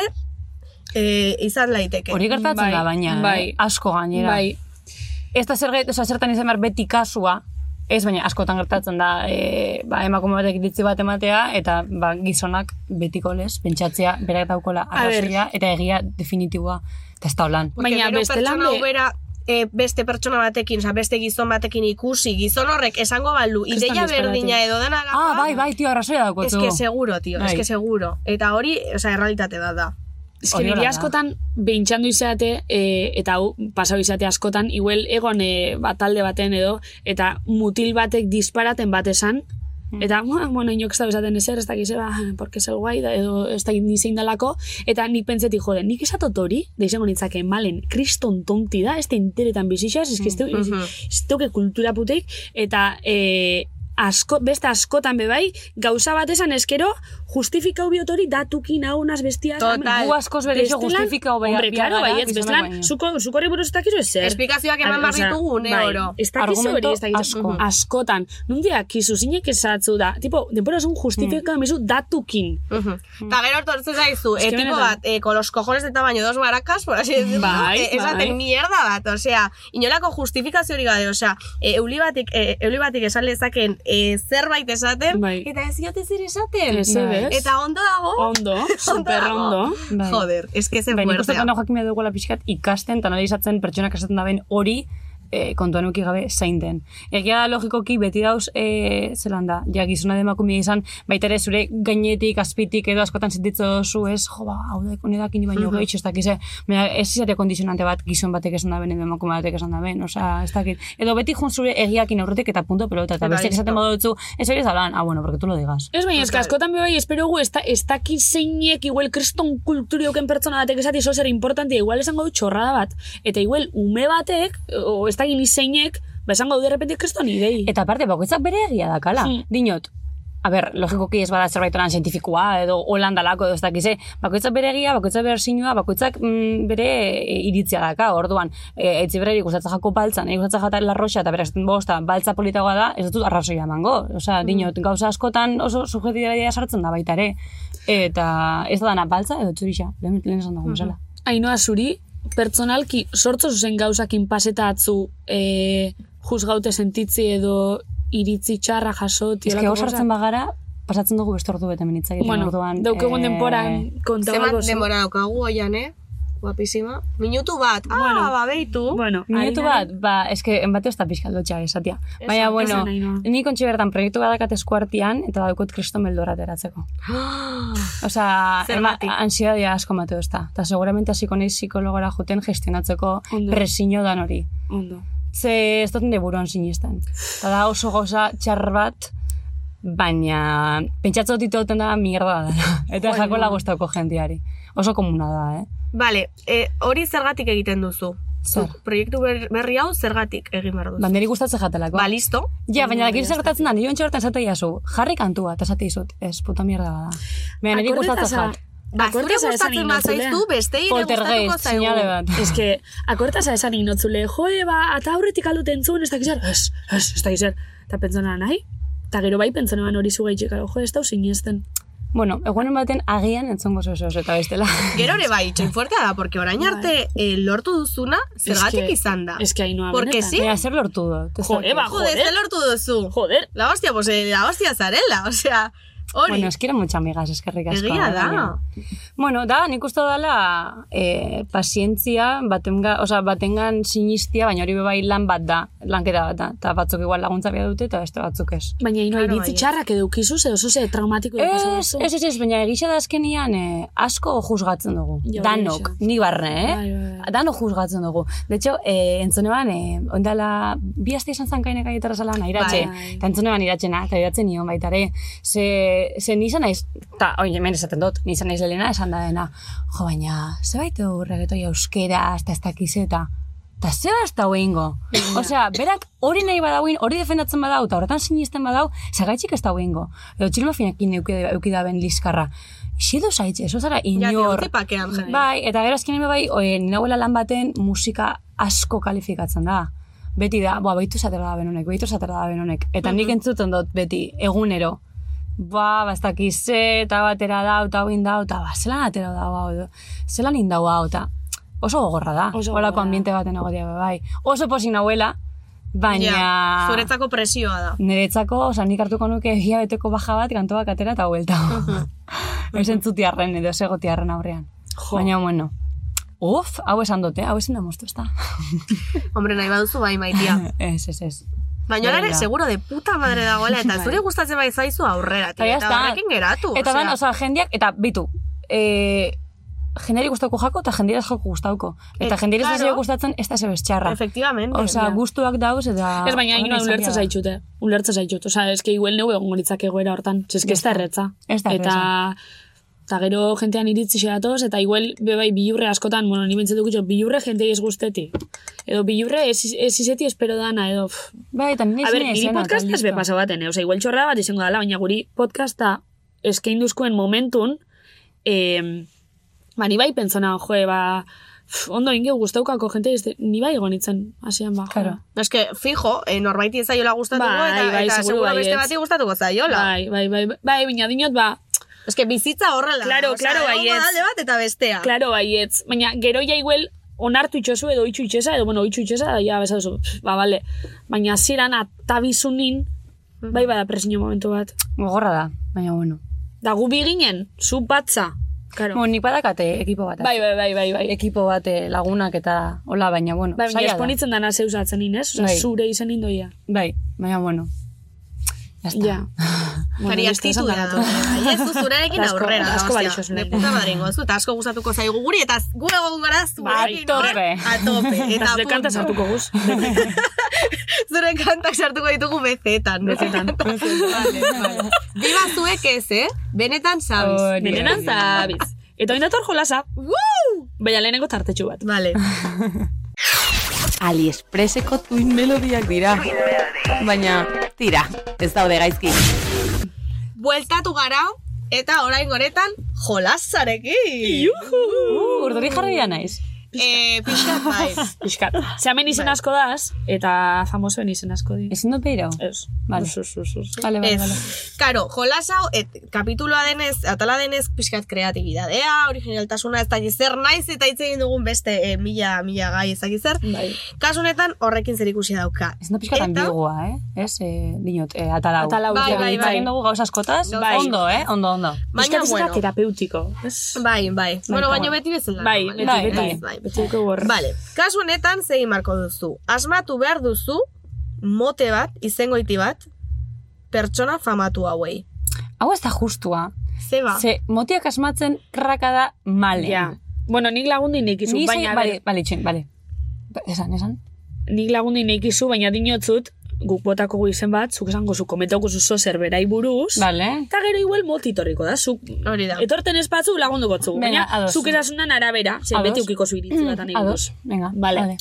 e, izan laiteke. Hori gertatzen Bai, da baina, bai. eh? asko gainera. Bai. Ez da zer, oza, zertan izan behar beti kasua, ez baina askotan gertatzen da e, ba, emakume batek iritzi bat ematea eta ba, gizonak betiko lez, pentsatzea berak daukola A ber. arrazoia eta egia definitiboa. Eta ez da holan. Baina gero bestelan pertsona be- e, beste pertsona batekin, oza, beste gizon batekin ikusi, gizon horrek esango balu, Kriston ideia berdina edo dena Ah, bai, bai, tio, arrazoia dauko Es que seguro, tío, es Bai. que seguro. Eta hori, oza, errealitate bat da. Ez que Hori niri horrela da. askotan behintxandu izate, e, eta hau, pasau izate askotan, igual egon e, bat talde baten edo, eta mutil batek disparaten bat esan, eta, "Mua, bueno, inok ez da bezaten ezer, ez dakiz, ba, porque es el guai, da, edo ez dakit nizein dalako, eta nik pentseti, jode, nik esatot hori, da izango nintzake, malen, kriston tonti da, ez da interetan bizixaz, ez que ez teu- ez- ez teuke kultura puteik, eta e, asko, beste askotan bebai, gauza bat esan eskero, justifikau biotori datukin hau nas bestiak. Total. Gu askoz bere iso justifikau behar- Hombre, gara, baietz, gizonak bestelan, zuko, zuko horri buruz ez dakizu ezer. Esplikazioak eman Ar- behar osea, ditugu une bai, oro. Ez dakizu hori, ez dakizu. asko. Askotan. Nundia, kizu, zinek esatzu da. Tipo, denbora zun justifikau emizu datukin. Eta gero tortzen zaizu, Es que eh, tipo benetan. bat, eh, con los cojones de tamaño dos maracas, por así decirlo, Bai, eh, esaten bai. mierda bat, osea, inolako justifikazio hori gabe, osea, eh, euli batik, eh, euli batik esan lezaken eh, zerbait esaten, Bai. eta ez diote zer esaten. Ez, ez. Eta ondo dago. Ondo, [laughs] super ondo. Bai. Joder, es que zen Baina fuertea. dut jakin behar dugula pixkat ikasten eta analizatzen pertsonak esaten daben hori e, kontuan uki gabe zein den. Egia da logikoki beti dauz, e, zelan da, ja gizona demakumia izan, baita ere zure gainetik, azpitik edo askotan sentitzo dozu ez, jo ba, hau da, honedakin baino Mhm. gehitxo, ez dakize, baina ez izate kondizionante bat gizon batek esan daben edo emakume batek esan daben, osea, ez dakit. Edo beti jun zure egiakin aurretik eta punto pelota, eta besteak listo. esaten modu dutzu, ez hori zalan, ah, bueno, porque tú lo digas. Ez baina, eska askotan bebai, espero gu, ez, da, ez dakit zeinek, igual kriston kulturi oken pertsona batek esati zo zer importantia, igual esango du txorrada bat. Eta igual ume batek, o ez dakit ni zeinek, ba esango du derrepente kriston idei. Eta aparte, bakoitzak bere egia dakala. Hmm. Dinot, a ber, logikoki ez bada zerbait oran zientifikoa edo holandalako edo ez dakize, bakoitzak bere egia, bakoitzak bere sinua, bakoitzak mm, bere e, iritzia daka, orduan, e, etzi berari gustatzen jako baltzan, e, gustatzen jata larroxa eta esaten bosta, baltza politagoa da, ez dut arrazoia emango. Osea, dinot, gauza askotan oso subjetibaidea sartzen da baita ere. Eta ez da dana baltza edo txurixa, lehen, lehen esan dugu bezala. Ainoa zuri, pertsonalki sortzo zuzen gauzakin paseta atzu e, juzgaute sentitzi edo iritzi txarra jaso, Ez que hau sartzen bagara, pasatzen dugu beste ordu bete menitzak Bueno, orduan. daukegun eh, denporan kontau Zemat zu. denbora daukagu oian, eh? Guapísima. Minutu bat. Ah, Bueno. ba, beitu. Bueno, Minutu bat, ba, eske, enbate ez da pixka lotxa esatia. Baina, bueno, nahi ni kontxe bertan proiektu badakat eskuartian, eta daukot kriston beldora ateratzeko. [gasps] Osa, ansiadia asko mateo ez da. Eta seguramente hasiko naiz psikologora joten gestionatzeko Ondo. presio dan hori. Ondo. Ze ez dut nire buruan sinesten. Eta da oso goza txar bat, baina pentsatzo ditoten da mierda da. Eta jakola gustauko jendiari. Oso komuna da, eh? Vale, eh, hori zergatik egiten duzu? Zer? Proiektu ber- berri hau zergatik egin behar duzu? Ba, niri gustatzen jatelako. Ba, listo. Ja, baina dakit zer gertatzen da, nire ontsa bertan esate jazu, jarri kantua, eta esate izut, ez, puta mierda bada. Baina niri gustatzen jat. Ba, zure gustatzen inotzulea. bazaizu, beste ire gustatuko zaigu. bat. Ez que, akortasa esan inotzule, joe, ba, eta aurretik alduten zuen, ez dakizar, ez, ez, ez dakizar, eta pentsona nahi, eta gero bai pentsona ban hori zu gaitxekaro, jo, ez da sinesten. Bueno, egunen baten agian entzongo zozo eta bestela. [laughs] Gero ere bai, itxoin fuertea da, porque orain arte eh, lortu duzuna, zergatik izan da. Ez que hainoa Porque benetan. sí. Baina, zer lortu dut. ez Joder, ba, Joder, joder. zer lortu duzu. Joder. La hostia, pues eh, la hostia zarela, o sea... Hori. Bueno, es quiero mucho amigas, eskerrik asko. Egia da. baina- Bueno, da, nik uste dela eh, pazientzia, batenga, oza, batengan sinistia, baina hori bebai lan bat da, lanketa bat da. Eta batzuk igual laguntza behar dute, eta beste batzuk ez. Baina ino Claro, iritzi baietz. txarrak edo kizu, edo zoze traumatiko edo Ez, ez, ez, ez, baina egisa da azkenian eh, asko juzgatzen dugu. Hori Danok, ni barne, eh? Bai, bai, bai. Danok juzgatzen dugu. De hecho, eh, entzoneban, eh, ondala, bi aste izan zankainek aietara zala iratxe. Bai. Eta entzoneban iratxena, eta iratzen nion baita ere. Ze, ze nizan naiz, eta, oi, hemen esaten dut, nizan naiz lehena esan da dena. Jo, baina, ze baitu reggaetoi euskera, hasta ez dakizeta. Eta ze ez da huingo. Osea, berak hori nahi badauin, hori defendatzen badau, eta horretan sinisten badau, zagaitxik ez da huingo. Edo txilma finakin eukidaben liskarra. Xido zaitxe, eso zara Ja, inor. jende. Bai, eta gero azkenean bai, nina lan baten musika asko kalifikatzen da. Beti da, boa, baitu zatera da benonek, baitu zatera da benonek. Eta nik entzuten dut beti, egunero. Ba, bastakiz ze, eta batera da, eta hau indau, eta ba, zelan atera da, hau, zelan indau hau, eta oso gogorra da. Oso Olako gogorra. ambiente baten egotia, be, bai. Oso posik nahuela, baina... Ja, zuretzako presioa da. Niretzako, oza, nik hartuko nuke hilabeteko baja bat, kantoak atera eta huelta. [laughs] Ez entzutiarren edo segotiarren aurrean. Jo. Baina, bueno. Uf, hau esan dute, hau esan da moztu, ez da. Hombre, nahi baduzu bai maitia. [laughs] Ez, ez, ez. Baina ere, seguro de puta madre dagoela, eta [laughs] Bai. zure gustatzen bai zaizu aurrera, Eta ya eta horrekin geratu. Eta osea. dan, oza, jendiak, eta bitu, e, jendiari gustauko jako eta jendiari ez jako gustauko. Eta Et, jendiari ez claro. zaio gustatzen, ez da zebez txarra. Efectivamente. Oza, ja. gustuak dauz eta... Ez baina behar da. zaitxute. Ulertza zaitxut. Osa, eske igual neu egon gonitzak egoera hortan. Ez que ez da erretza. Ez da Eta, eta gero jentean iritzi xeatoz, eta igual bebai bilurre askotan, bueno, ni bentsetu gutxo, bilurre jentei ez gusteti. Edo bilurre ez, ez izeti espero dana, edo... Bai, eta nire A ber, niri esena, podcast eta ez be pasa baten, eh? Osa, igual txorra bat izango dela, baina guri podcasta eskainduzkoen momentun, eh, ba, ni bai pentsona, joe, ba, pff, ondo ingeu gustaukako jente, ez, ni bai egonitzen, hasian ba, jo. Claro. Es que, fijo, eh, norbaiti ez zaiola gustatuko, Bai, eta, bai, eta seguro beste baietz. bati gustatuko zaiola. Bai, bai, bai, bai, bai, baina dinot, ba, Es que bizitza horrela. Claro, osea, claro, egongo baietz. alde bat eta bestea. Claro, baietz. Baina gero ja igual onartu itxozu edo itxu itxesa, edo bueno, itxu itxesa, da ja pff, ba, bale. Baina ziran atabizunin, bai bada presio momentu bat. Gogorra da, baina bueno. Da gu biginen, zu batza. Claro. Bueno, nik badakate ekipo bat. Bai, bai, bai, bai, bai. Ekipo bat eh, lagunak eta hola, baina bueno, Bai, baina esponitzen dana zeusatzen inez, Osa, Bai. zure izen indoia. Bai, baina bueno. Ya está. Ja. [laughs] Esan aktitudea. da. Bai, ez du zurearekin Asko- aurrera. asko balixozu De puta madre ingo zu, eta asko gustatuko zaigu guri, eta gu egon gara Bai, zurekin. tope. hor, A tope. [laughs] Eta zure kanta punto. sartuko guz. [laughs] Zure kantak sartuko ditugu bezetan. Bezetan. Biba zuek ez, eh? Benetan Benenan hori. zabiz. Eta oin dator jolasa. Baina lehenengo tartetxu bat. Vale. AliExpresseko tuin melodiak dira. Baina, tira, ez daude gaizki. Bueltatu gara, eta orain goretan, jolasarekin. Uh, urduri jarria naiz. Eh, pixkat bai. [laughs] Piskat. Ze hemen izen asko daz, eta famosoen izen asko di. Ezin dut behiro? Ez. Vale. Ez, ez, ez, ez. Vale, vale, vale. Karo, jolas hau, et, kapituloa denez, atala denez, pixkat kreatibidadea, originaltasuna, ez da zer naiz eta hitz egin dugun beste e, mila, mila gai ezak zer. Bai. Kasunetan horrekin zer ikusi dauka. Ez da pixka Eta- ambigua, eh? Ez, eh, dinot, eh, atalau. Atalau, Bai, ja, bai, Hitz bai. egin dugu gauza askotaz, Bai. ondo, eh? Ondo, ondo. Baina, Piskat bueno, terapeutiko. Ez? bai, bai. Bueno, baina bai. beti bezala. Bai, normalean. beti, Bai, beti. Beti dugu hor. Vale, kasu honetan zein marko duzu. Asmatu behar duzu, mote bat, izengoiti bat, pertsona famatu hauei. Hau ez da justua. Zeba. Ze, motiak asmatzen kraka da male. Ja. Bueno, nik lagundi nik izu, Ni baina, bale, bale, itxen, bale. Ba, Esan, esan. nik lagundi nik izu, baina dinotzut, guk botako gu izen bat, zuk esango zu, komentauko zu zo zerberai buruz, Bale. eta gero igual motitorriko da, zuk Hori da. etorten espatzu lagunduko zu, Venga, baina zuk esasunan arabera, zen beti ukiko zu iritzi bat anei Ados, venga. Vale.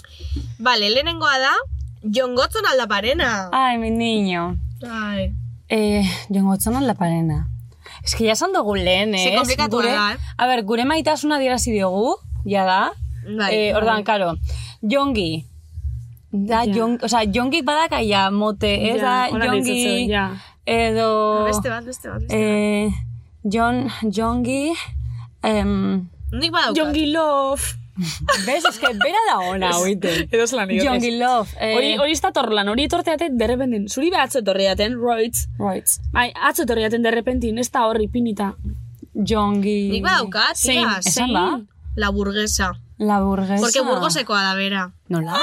Vale, lehenengoa da, Jon Gotzon aldaparena. Ai, mi niño. Ai. Eh, jongo otzonan la parena. Ez que ya esan dugu lehen, Ze ez? komplikatua Gure- da, eh? A ber, gure maitasuna dirazi diogu, ja da. Bai, eh, ordan, bai. karo, jongi. Da, Ja. jon, o sea, jongi badaka ja mote, ez da, hola jongi, ja. edo... Beste bat, beste bat, beste bat. Eh, Jon, jongi, em, Nik badaukat. Jongi Love. Bez, eske, bera da ona, oite. Edo zelan dio. Jongi Love. Eh, Hori, hori ez da torlan, hori etorteaten derrepentin. Zuri be atzo etorriaten, roitz. Right. Bai, atzo etorriaten derrepentin, ez da horri pinita. Jongi... Nik badaukat, Zein, tía, Esan zein. ba? La burguesa. La burguesa. Porque burgosekoa da, bera. Nola?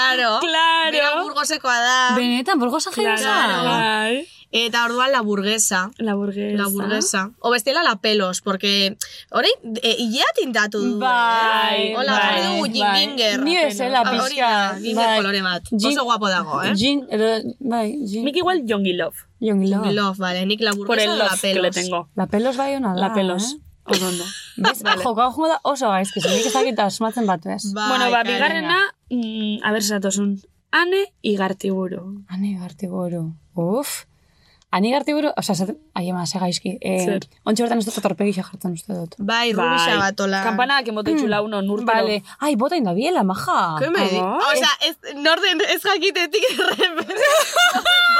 Claro. Claro. Bera burgosekoa da. Benetan, burgosa jaio Claro. Bai. Eta orduan la burguesa. La burguesa. La burguesa. O bestela la pelos, porque hori, e, ilea tintatu du. Bai, eh? Hola, bai, dugu gin- bai. ginger. Ni bezala da, pixka, ginger bai. kolore bat. Gin- Oso guapo dago, eh? Gin, edo, bai, gin. Nik igual Jongi Love. Jongi Love. Love, vale. Nik la Por burguesa el o la love que le pelos. tengo. La pelos bai ona da, La pelos. eh? Ondo. Bez, joko hau da oso gaizki, nik ezakit asmatzen bat, bez? Bai, bueno, ba, bigarrena, mm, a ber, zatozun. Ane igartiburu. Gartiburu. Uf. Ani gartiburu, oza, zat, ai ema, ze gaizki. Eh, Zer? Ontsi bertan uste dut torpegisa jartzen uste dut. Bai, rubisa batola. Kampanak emote txula uno, nurtero. Vale. Ai, bota inda biela, maja. ¿Qué me di? Ah, O sea, ez, norden ez jakitetik errepente.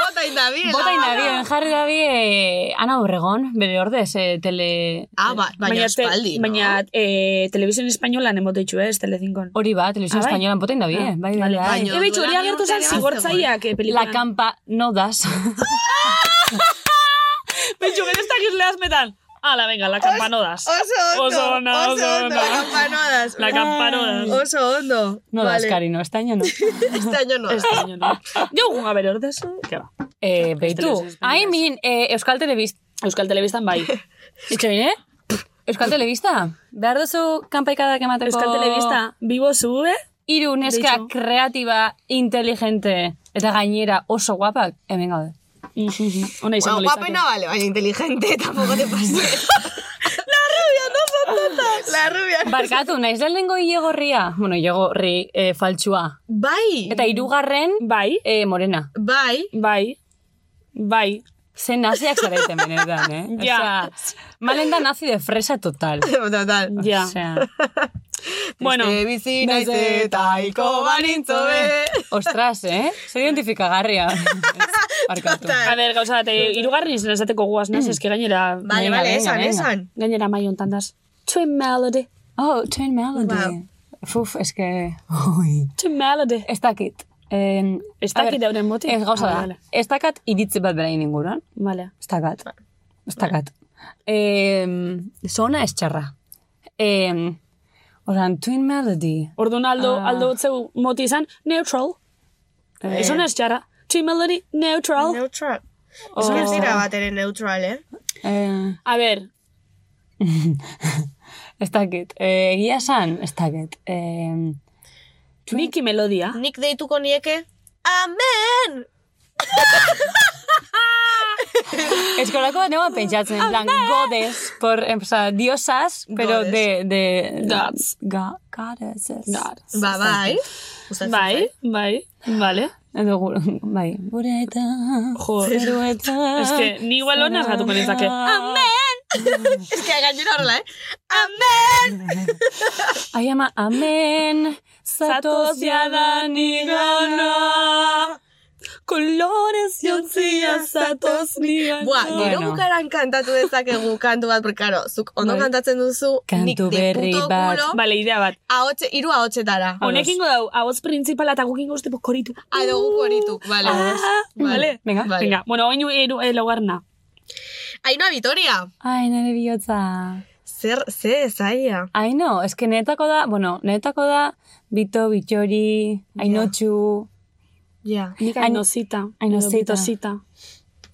Bota indabiela. [laughs] Bota inda bien, jarri da bie, Ana Obregón, bere ordez, eh, tele... Ah, ba, baina te- espaldi, no? Baina, eh, televisión españolan emote txu, ez, Telezinkon. Hori ba, televisión Ah, bai. españolan bota inda bie, Ah, bai, bai, bai. Ebe, txu, hori duela bi agertu zen ere zigortzaiak, eh. La campa no das. [laughs] Betxu, gero ez dakiz lehazmetan. Ala, venga, la campanodas. Oso ondo. Oso ona, oso ondo. ona. La campanodas. La campanodas. Oso ondo. No das, cariño, [laughs] este año no. Este año no. Este año no. Jo, gun a ber ordez, que ba. Eh, beitu. Ai, min, eh, Euskal Telebist. Euskal Telebistan bai. [laughs] Itxo bine? Euskal Telebista? Behar duzu kanpaikadak emateko... Euskal Telebista, bibo zube, Iru neska kreatiba, inteligente, eta gainera oso guapak, hemen gaude. Ona izango Bueno, guapa no vale, vaya inteligente, [laughs] tampoco te pases. [laughs] La rubia, no son tontas. La rubia. no Barkatu, naiz da lehenko iegorria, bueno, iegorri eh, faltsua. Bai. Eta hirugarren bai, eh, morena. Bai. bai, bai. Zen naziak zareten benetan, eh? [laughs] Ja. Osea, malen da nazi de fresa total. Total. Ja. Osea, Bueno, Beste bizi naiz eta iko banintzo be. [laughs] ostras, eh? Zer identifikagarria. [laughs] Barkatu. a ber, gauza bat, eh, irugarri izan esateko guaz naz, eske gainera, Vale, Venga, vale, venga, esan, venga. esan. gainera mai hontan daz. Twin Melody, Oh, Twin Melody. Wow. Fuf, eske... Ui. Twin Melody. Ez dakit. En, Ez a dakit ber, euren moti? Ez gauza Ah, da. vale. Ez dakat iritzi bat berain inguruan. Vale. Ez dakat. Ez dakat. Eh, zona ez txarra. Eh, Oran, Twin Melody. Orduan aldo, Ah. aldo zeu moti izan, neutral. Eh. Ez hona ez txarra. Twin Melody, neutral. Neutral. Ez que ez dira bat ere neutral, eh? Eh, A ber, [laughs] ez dakit. Eh, egia esan, ez dakit. Eh, Niki melodia. Nik deituko nieke, amen! [laughs] eskolako bat pentsatzen, en plan, godes, por, en, o sea, diosas, pero de, de... Gods. Ga, goddesses. Gods. Ba, bai. Bai, bai, vale. Edo, gu- bai. Gure eta... Jo, Zeru eta... es que ni igual honaz gatuko nintzake. Amen! Ez que [laughs] gainera horrela, eh? Amen! Ai [laughs] ama, amen, zatoz jadan igana. Colores jontzia zatoz nigan. Buah, gero Bueno. bukaran kantatu dezakegu kantu bat, porque, karo, zuk ondo Bai. kantatzen duzu, nik Kantu de berri puto bat. culo, Vale, idea bat. ahotxe, iru ahotxetara. Honekingo dau, ahots principala eta gukingo uste koritu. Ah, dugu korituk, vale. Ah, vale. Venga. Vale. Venga, bueno, oinu eru eh, laugarna. Ainoa Vitoria. Ai, nire bihotza. Zer, ze, zaia. Ai, no, eske netako da, bueno, netako da, Bito, Bitxori, Ainotxu, Ja. Nik Ain- ainozita. Ainozita. Edo bitosita.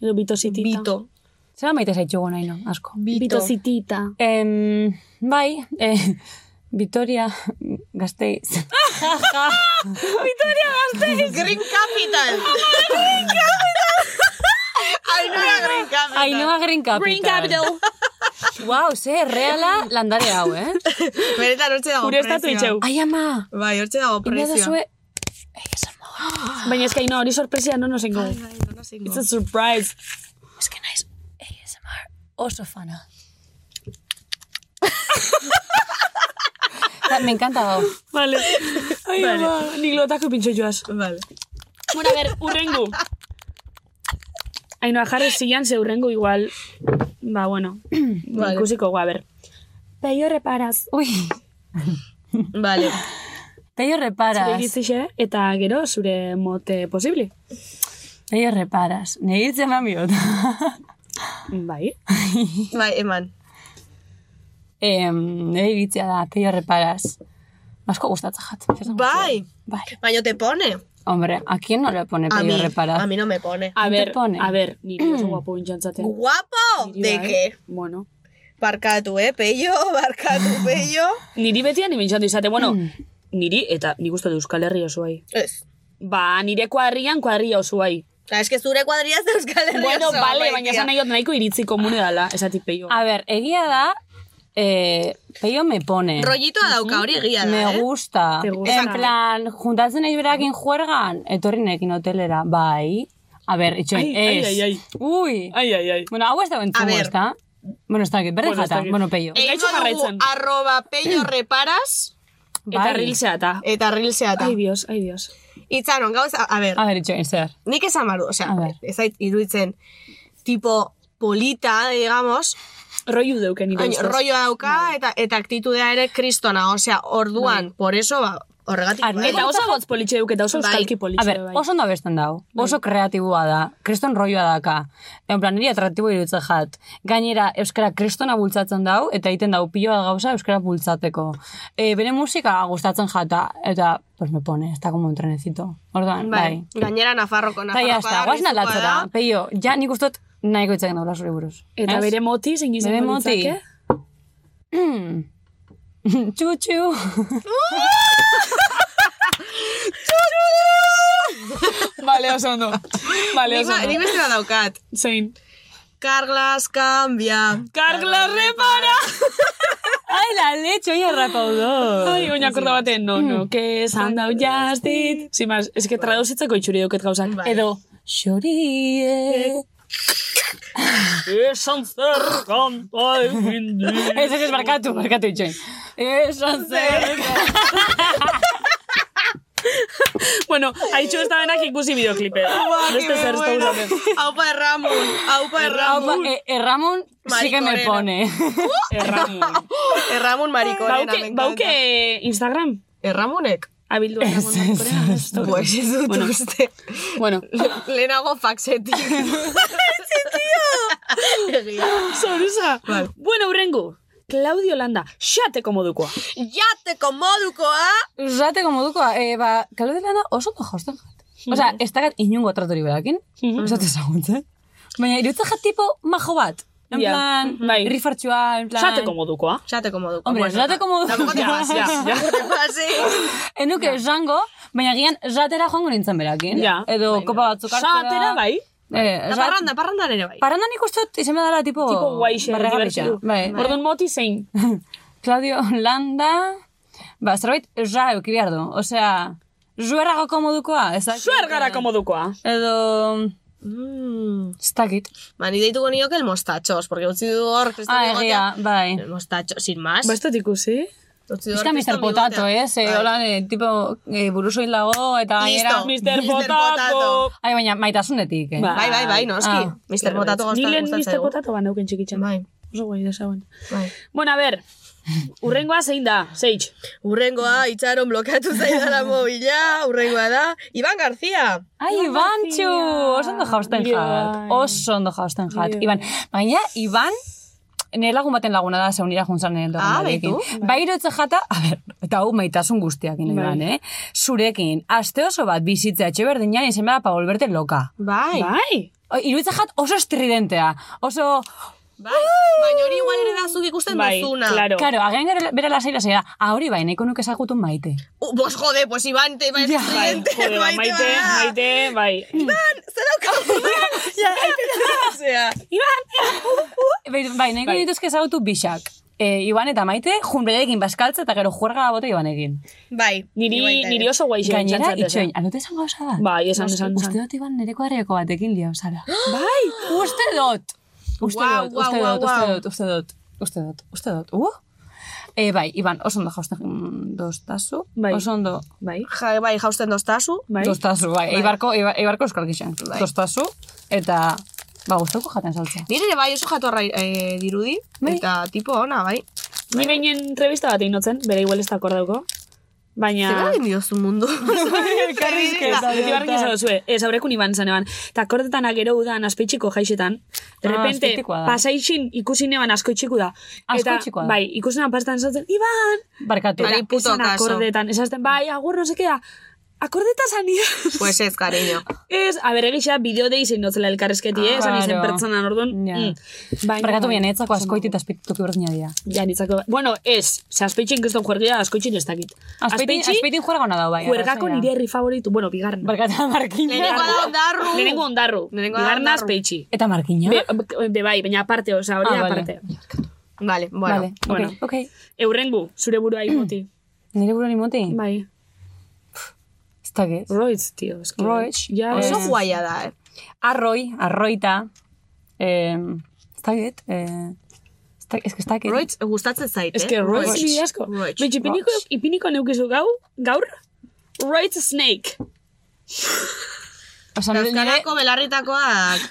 Edo bitositita. Bito. zera maite zaitxugun aino, asko. Bitositita. Em, bai, eh, Vitoria Gasteiz. [laughs] Green Capital. Green Capital. Ainoa Green Capital. Ainhoa Green Capital. Green Capital. Wow, ze, reala landare hau, eh? Beretan hortxe dago Gure estatu prezioa. itxeu. Ai, ama, Bai, hortxe dago ina da prezioa. zue... [gasps] Baina eska ino, hori sorpresia no nos engo. It's a surprise. Ez que naiz, ASMR oso fana. [laughs] Me encanta hau. Vale. Ai, Vale. ama, nik lotako pintxo joaz. Vale. Bueno, a ver, urrengu. Ainoa jarri zian ze urrengu igual. Ba, bueno. Vale. Ikusiko gu, a ver. Peio reparaz. Ui, [laughs] Vale. Peio Zure reparas. iritzixe, eta gero zure mote posibli. Peio reparas. Nire hitz eman biot. [laughs] Bai. [laughs] Bai, eman. em, nire iritzia da, peio reparas. Asko gustatzen jat. Bai. Bai. Baina te pone. Hombre, ¿a quién no le pone A mí, reparas? a mí no me pone. A ber, pone? a ber, niri oso guapo bintxantzaten. ¿Guapo? ¿De qué? Bueno. Barkatu, eh, peio, [laughs] barkatu, peio. Niri betian ibintxantu izate, bueno, niri, eta nik uste du Euskal Herri oso bai. Ez. Ba, nire kuadrian kuadria oso bai. Ah, es que zure kuadriaz da Euskal Herria Bueno, osoa, bale, bai, baina esan nahi dut nahiko iritzi komune dala, esatik peio. A ver, egia da, eh, peio me pone. Rollitoa dauka hori egia da, Me eh? gusta. Gusta. En plan, juntatzen nahi berakin juergan, etorri nekin hotelera. Bai. A ver, itxoin, Ai, ai, ez. ai, ai. Ui. Ai, ai, ai. Bueno, hau ez da ver. ez da? Bueno, ez da, berre Bueno, ez jata. Bueno, peio. Ez Egingo dugu arroba peio reparas Eta Bai. rilzea eta. eta rilsea eta. Ai, Dios, ai, Dios. Itzaron, gauz, a, a ver, A ver, itxoin, zer. nik esan baru, osea, A ver. ez iruditzen tipo polita, digamos, Roiu deuken nire ustez. rolloa dauka eta eta aktitudea ere kristona, osea, orduan, por eso, ba, horregatik. Arne- bai. Eta oso gotz politxe deuk, eta oso Bai. euskalki A politxe. ver, bai. oso ondo abesten dau. Oso kreatibua da. Kriston roioa daka. En plan, niri atraktibo iruditzen jat. Gainera, euskara kristona bultzatzen dau, eta egiten dau pilo bat gauza euskara bultzateko. E, bere musika gustatzen jata, eta, pues me pone, está como un trenecito. Orduan, bai. Bai, gainera Nafarroko, Eta Nafarrokoa ya está, guaz Rizkoa naldatzera. da. Peio, ja nik ustot nahiko itzak daula zure buruz. Eta bere moti, zein Bere izango moti. [clears throat] Txu-txu. [laughs] [laughs] Vale, oso ondo. Nik oso ba- nik ondo. beste bat daukat. Zein. Carglas cambia. Carglas repara! [laughs] Ai, la leche, oia rapaudo. Ai, oina akorda baten, no, no, que esan dau jastit. Sin más, es que traduzitzeko itxuri duket gauzak. Bai. Edo, xorie. Esan zer kanta egin di. [laughs] Ez, ez, ez, barkatu, barkatu itxoin. Esan zer. [laughs] Bueno, haitxo ez da benak ikusi bideoklipe. Beste zer ez da usaten. Aupa erramun, aupa erramun. Aupa, eh, Erramon sí que me pone. [laughs] Erramun. Erramun marikorena, Bauke, bauke Instagram. Erramunek? Abildu marikorena. [laughs] ez da. Pues ez dut Bueno. uste. Bueno, [laughs] Lehenago faxetik. Egia. zoruza. Bueno, urrengu. Claudio Landa, xateko modukoa. Jateko modukoa. Zateko modukoa, eh, ba, kalu dela da oso ondo jausten jat. Osea, ez dakat inungo tratori berakin, esate ezagutzen. Baina, irutzen jat tipo majo bat. En Ja, plan, bai. rifartxua, en plan... Xateko modukoa. Jateko modukoa. Hombre, zateko modukoa. [laughs] Tampoco te pases. Enuke esango, baina gian zatera joango nintzen berakin. Ja. Edo kopa batzuk hartzera. Xatera, bai. Eh, Da zat- parranda, parrandan ere bai. Parrandan nik uste dut izan dela tipo... Tipo guaixe, divertidu. Bai. Orduan moti zein. [laughs] Claudio Landa... Ba, zerbait ra euki behar du. Osea, zuerragoko modukoa? Zuergarako modukoa. Edo... Mm. Ez dakit. Ba, ni deituko nioke el mostachos, porque utzi du hor, Ah, egia, bai. El mostacho, sin más. Ikusi. Du Ez hor da kriston Mr. Potato? Eh, Bai. hola, eh, tipo, eh, burusoil dago, eta gainera... Mr. Potato. Ai, baina maitasunetik, eh? Ba. Bai, bai, bai, noski. Ah. Mr. Potato lehen gustatzen Mr. zaigu. Potato ba neuken txikitzen. Bai, Oso guai desauen. bai. Bueno, a ver. Urrengoa zein da, Seitz. Urrengoa, itxaron blokeatu zaidala [laughs] mobila, urrengoa da, Iban Garzia. Ai, Ibantxu! Oso ondo jausten jat. Oso ondo jausten jat. Iban, baina, Iban, nire lagun baten laguna da, zeunira juntzan nire Ah, lagunarekin. baitu. Bai jata, a ber, eta hau maitasun guztiakin, Bai. Iban, eh? Zurekin, aste oso bat bizitzea etxe berdinean izen bada pa volverte loka. Bai. Bai. Irutzen jat oso estridentea, oso... Bai, baina hori igual ere da zuk ikusten Bai, duzuna. claro. Karo, agen gero bera lasai lasai da, ah, hori bai, nahiko nuke ezagutun maite. Uh, pues jode, pues Iban, te Iban Ja. Bai, jode, [laughs] maite, bada. maite, bai. Zer daukazu? Ja, Osea, Bai, bai nahiko Bai. dituzke ezagutu bixak. E, Iban eta maite, jun berekin baskaltza eta gero juerga bote Ibanekin. bai. Niri, Iban niri oso guai zen Gainera, itxoin, eh? anote esan gauza bat? Bai, esan, esan, Uste esan. dut Iban nereko harriako batekin lia osara. [gasps] bai! [gasps] Uste dut! Uste dut, guau, uste dut, uste dut, uste dut, uste dut, uste dut, uh? E, bai, Iban, oso ondo jausten doztazu, Bai. oso ondo Bai, Ja, bai, jausten doztazu. bai. doztazu, bai, eibarko, eibar- eibarko euskal gixen, doztazu, eta, ba, guztoko jaten saltzea. Nire bai oso jatorra eh, dirudi, Bai. eta tipo ona, bai. Ni behinen entrevista bat egin notzen, bere igual ez da akordauko. Baina... Zeba egin diozu mundu. Elkarrizketa. Beti barrik ez zue. Ez aurrekun iban zen eban. Ta akordetan agero udan aspeitxiko jaixetan. De Ah, repente, da. pasaixin ikusi neban askoitxiku da. Askoitxikoa da. Bai, ikusi neban pasetan esaten, Iban! Barkatu. Ari puto kaso. akordetan. Esaten, bai, agur, no sekea. Akordeta zania. Pues ez, cariño. Ez, a ber, egisa, bideo dei zein notzela elkarrezketi, eh? Esan izen pertsonan orduan. Ja. Mm. Baina, Barkatu bien, etzako askoiti eta azpituki berdina dira. Ja, nitzako. Bueno, ez. Ze aspeitxin kriston juergia, askoitxin ez dakit. Azpeitin, azpeitin juerga gona dau, bai. Juergako nire herri favoritu. Bueno, bigarren. Barkatu, markina. Lehenengo da ondarru. Lehenengo ondarru. Bigarna ondarru. aspeitxi. Eta markina? Be, be bai, baina aparte, oza, hori Ah, vale. aparte. Vale, bueno. Vale, Bueno. ok, ok. Eurrengu, zure burua imoti. [clears throat] Nire buruan imoti? bai. Dakit. Roitz, tio. eski. Roitz. Ja, Oso eh, guaia da, eh. Arroi, arroita. Eh, ez dakit. Eh, ez dakit, ez que ez dakit. Roitz gustatzen zait, eh? Ez que Roitz ni asko. Roitz. Betxi, ipiniko, ipiniko neukizu gau, gaur, Roitz Snake. Osa, nire... Euskarako belarritakoak...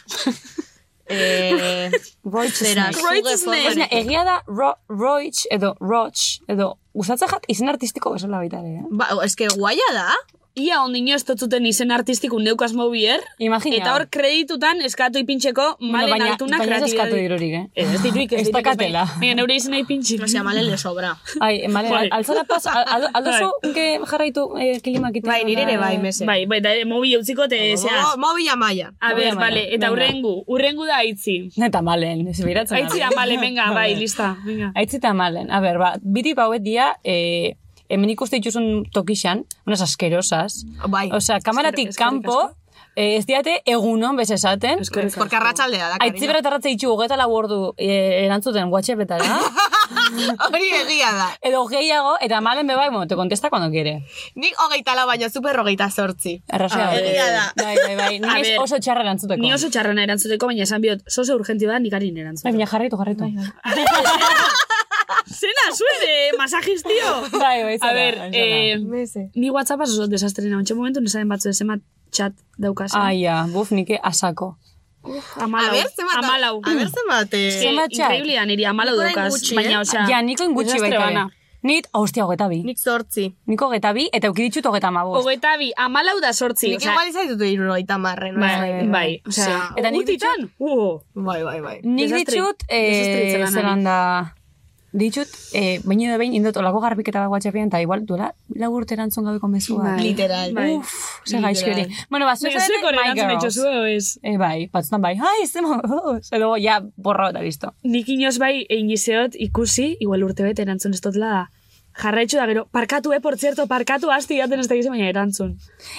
[laughs] eh, Roitz Snake. Roitz Snake. Esna, egia da ro, Roitz edo Roach edo gustatzen jat izen artistiko bezala baita ere. Eh? Ba, eske guaia da. Ia ondino ez totzuten izen artistiku neukaz mobier. Imagina. Eta hor kreditutan eskatu ipintxeko malen baina, altuna baina ez eskatu dirurik, eh? Ez, ez diruik, ez Ez dakatela. Baina neure izena ipintxik. Osea, malen le sobra. Ai, male, Bai. al, altzara pas, al, al, alduzu que jarraitu eh, kilimak ite. Bai, nire ere bai, mese. Bai, bai, da, mobi utziko te zeaz. Mo- Mobila maia. A Mobi ber, vale, eta urrengu, urrengu da aitzi. Eta malen, ez biratzen. Aitzi da, male, venga, [laughs] bai, lista, venga. Aitzi eta malen. A ber, ba, biti hauet dia, eh, hemen ikuste dituzun tokixan, unas asquerosas. Bai. Osea, kamaratik eskerrik kanpo, eh, ez diate egunon bez esaten. Porque arratsaldea da, Aitzi cariño. bera tarratze ditxu hogeta lau ordu eh, erantzuten whatsappetara. [laughs] Hori egia da. edo gehiago, eta malen bebai, bueno, te contesta cuando quiere. Nik hogeita lau baino super hogeita sortzi. Arrazoia. Ah, bai. egia da. Bai, bai, bai. [laughs] Ni ez ber, oso txarra erantzuteko. Ni oso txarrena erantzuteko, baina esan biot, zoze urgentio da, nik harin Bai, erantzuteko. baina jarraitu, jarraitu. Zena, zuen [laughs] de masajis, tio! Bai, bai, A zara, ber, bai, zara. eh, ni WhatsApp oso desastrena, ontsa momentu nesaden batzu esemat chat daukazen. Ai, ja, buf, nike asako. Amalau. A ber, zenbat... Amalau. A ber, zenbat... eh, zenbat chat? Increíblea niri amalau Nik daukaz, gutxi, baina, eh? osea... Ja, niko ingutxi desastre baita. Nit, oh, hostia, hogeta bi. Nik sortzi. Niko hogeta bi, eta uki ditut hogeta mabost. Hogeita bi, amalau da sortzi, Nik igual izaitut irurogeita marren. Bai, bai, bai, osea... Eta nik uh, Bai, bai, bai. Nik Desastre- ditut, desastre eh, zelan da... Ditut, eh, baino da behin, indot olako garbiketa bat WhatsAppian, eta igual, duela, lau urte erantzun gabeko mezu bat. Bai. Literal. Bai. Uf, ze gaizki hori. Bueno, ba, Baina zarete hori My Girls. ez? Eh, bai, batzutan bai, ai, ze moz, edo ja, borra eta listo. Nik inoz bai egin izeot ikusi, igual urte bete erantzun ez dutela da. Jarraitxu da gero, parkatu, eh, por cierto, parkatu asti jaten ez da gizu, baina erantzun.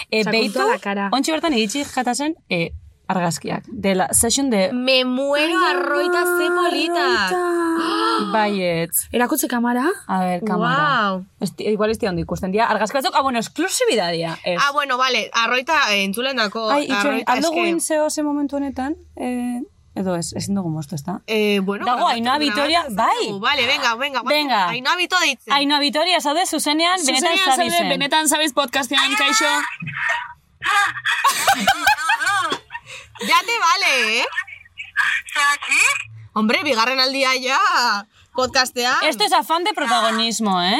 E, Osea, beitu, ontsi bertan iritsi jatazen, e, argazkiak. De la session de Me muero arroita ze polita. [gasps] baietz. Erakutze kamara? A ver, kamera. Wow. Esti, igual ez ondo ikusten dira. Argazki batzuk, ah, bueno, esklusibidadia. Ez. Ah, bueno, vale, arroita eh, entzulen dako. Ai, itxoin, aldo guin zeo ze momentu honetan, eh, edo ez, ezin dugu moztu, ez da? Eh, bueno, Dago grabatu- Ainhoa Vitoria, bai. Vale, venga, venga. Venga. Ainhoa Vito deitzen. Ainhoa Vitoria, zaude, zuzenean, benetan Zuzenean zabizen. benetan zabiz podcastean, kaixo? [laughs] Ya te vale, eh? Hombre, bigarren aldia ja podcastea. Esto es afán de protagonismo, eh?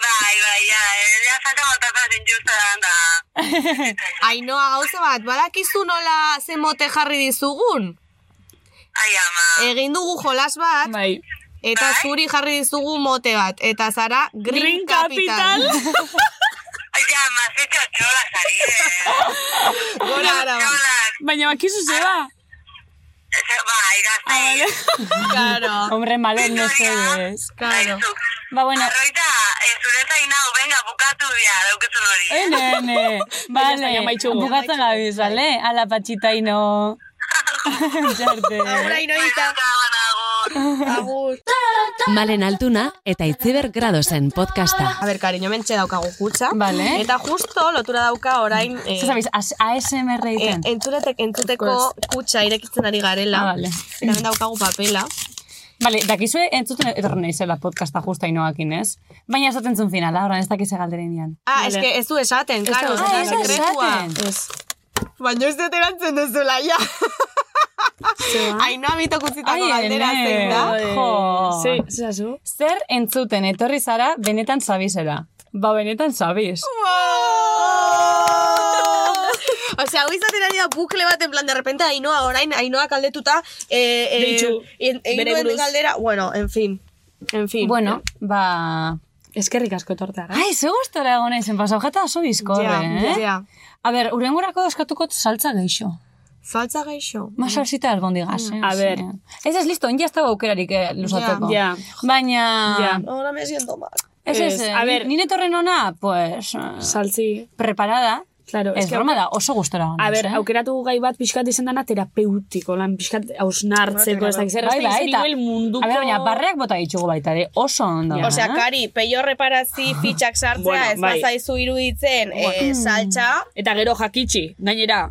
Bai, bai, ja, ja falta botatzen zintxuzan da. Ainhoa gauza bat, badakizu nola ze mote jarri dizugun? Ai, ama. Egin dugu jolas bat, Bai. eta zuri jarri dizugu mote bat. Eta zara Green, Green Capital. Capital. [laughs] Ja, ama, ze txotxola zari, eh. [laughs] Gora, ara. Txolak. Baina bakizu zeba. Ze- Bai, gazte. Claro, Hombre, malen mesedes. claro. Ba, bueno, Arroita, eh, zure zain hau, venga, bukatu bia, daukezun hori. eh, nene, [laughs] vale, ja maitxugu. bukatzen gabiz, vale? Ala patxita ino. Txarte. Aura, Ainhoita. Agur. Malen Altuna eta Itziber Gradosen podcasta. A ber, cariño, mentxe daukagu kutsa. Vale. Eta justo lotura dauka orain... Eh, zabiz, as- ASMR eh, egiten? entzuletek, entzuteko kutsa irekitzen ari garela. Ah, vale. Eta daukagu papela. Vale, dakizue entzuten etorren naizela podcasta justa inoakin, ez? Baina esaten zuen finala, orain ez dakize galderein dian. Ah, Vale. eske ez du esaten, Ez claro. du Ah, ez ez sekretua. esaten. Ez. Baina ez dut erantzen duzula, ja. Ainoa bitok utzitako Ai, galdera zein da. Jo. Ze, zezazu? Zer entzuten etorri zara benetan zabizera? Ba, benetan zabiz. Osea, hau izaten ari da bukle bat, en plan, de repente, Ainoa, orain, Ainoa kaldetuta, eh, eh, Deitu, bere duen buruz. galdera, bueno, en fin, en fin. Bueno, ba... Eskerrik asko torteara. Ai, ze gustora egon naizen pasau, jeta oso bizkorre, Ja, eh? ja. A ber, urengorako eskatuko saltza geixo. Saltza gaixo. Más salsita albondigas, eh? A ver. Ez ez listo, ya estaba aukerarik eh, luzatzeko. Ja. Baina... Ja. Ahora me siento mal. Ez ez, Ez, eh, a ber. nire torren ona, pues... eh, Saltzi. Preparada. Claro, Ez broma da, oso gustora A ber, eh? aukeratu gai bat pixkat izan dana terapeutiko, lan pixkat hausnartzeko, ez dakit zer, Bai, bai, eta- nivel munduko... A ber, baina barreak bota ditugu baita ere, oso ondo. Osea, eh? kari, peio reparazi fitxak sartzea, Bueno, ez bai. bazaizu iruditzen, eh, saltza, Eta gero jakitxi, gainera,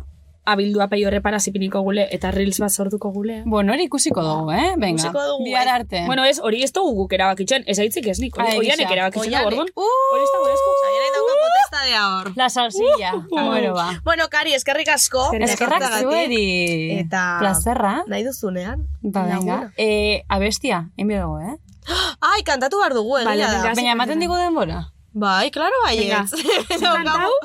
abildua peio reparazipiniko gule, eta reels bat sortuko gule. Bueno, hori ikusiko dugu, eh? Venga, Ikusiko dugu, bihar eh? arte. Bueno, ez, hori ez dugu guk erabakitzen, ez aitzik ez nik, hori oianek erabakitzen da, orduan. Uh! Hori ez da gure esku. Zaiaren dauka potesta de ahor. La salsilla. bueno, ba. Bueno, Kari, eskerrik asko. Eskerrak zueri. Eta... Plazerra. Nahi duzunean. Ba, venga. Eh, abestia, enbio dugu, eh? [gasps] Ai, kantatu behar dugu, egia da. Baina, ematen digu denbora. Bai, klaro Venga, baietz. [laughs]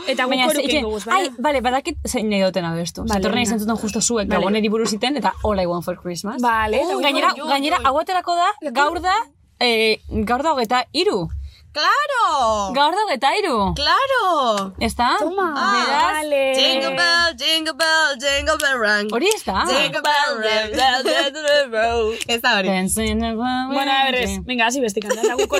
eta Baina, ze- horukin itxe- goguz, Ai, bale? badakit zein nahi duten abestu. Vale, Zatorren venga. izan zuten justo zuek, Vale. gaboneri buruz iten, eta All I Want for Christmas. Vale, gainera, gainera, hau aterako da, gaur da, eh, gaur da hogeta iru. Claro! Gaur da hogeta iru. Claro! Ez da? Toma. Beraz, Vale. Jingle bell, jingle bell, jingle bell run. hori ez da? Jingle bell, jingle bell, jingle bell. Ez da hori. Bueno, a ver, venga, hasi besti kanta, eta guk.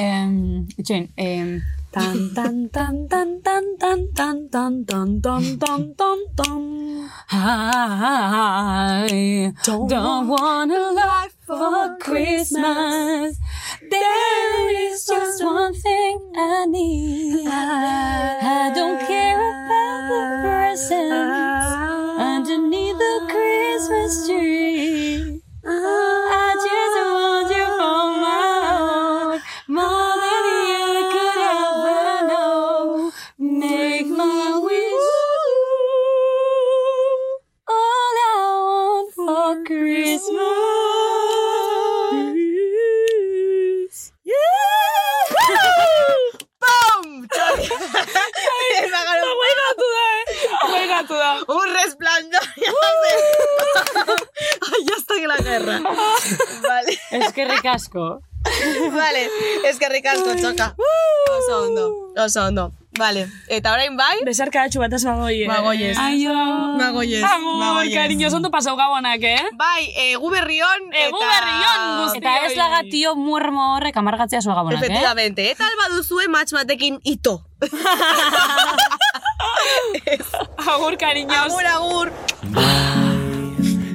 Em, itxoin, em, Tan, tan, tan, tan, tan, tan, tan, tan, tan, tan, tan, tan. I don't want a life for Christmas. There is just one thing I need. I don't care about the presents underneath the Christmas tree. I just Christmas. Yeah. ¡Pum! [laughs] ¿eh? Un resplandor. [laughs] Ya uh. en la guerra. [laughs] Vale. Es que recasco. Vale, es que recasco, choca. Uh. Oso hondo. Oso hondo. Vale, eta orain bai? Besarka atxu bat ez bagoie. Bagoiez. Aio. Magoiez, Agur, magoiez. cariño, ondo pasau gabonak, eh? Bai, egu berrion. Egu berrion guztioi. Eta ez lagatio muermo horrek amargatzea zua gabonak, eh? Efectivamente, eta alba duzue batekin ito. [laughs] Agur, cariños. Agur, agur.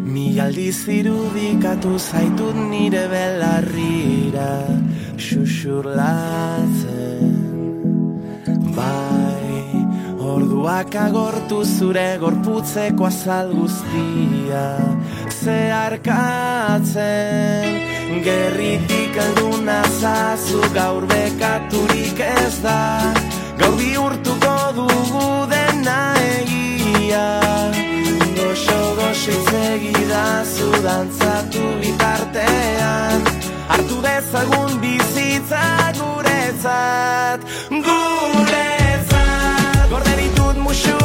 Mi aldiz irudikatu zaitut nire belarrira Xuxurlatzen Bai, orduak agortu zure gorputzeko azal guztia. Zeharkatzen Gerritik alduna zazu gaur bekaturik ez da. Gaur bihurtuko dugu dena egia. Goxo goxo itzegidazu dantzatu bitartean Hartu dezagun bizitza guretzat Guretzat. Gorde ditut musu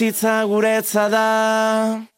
bizitza guretza da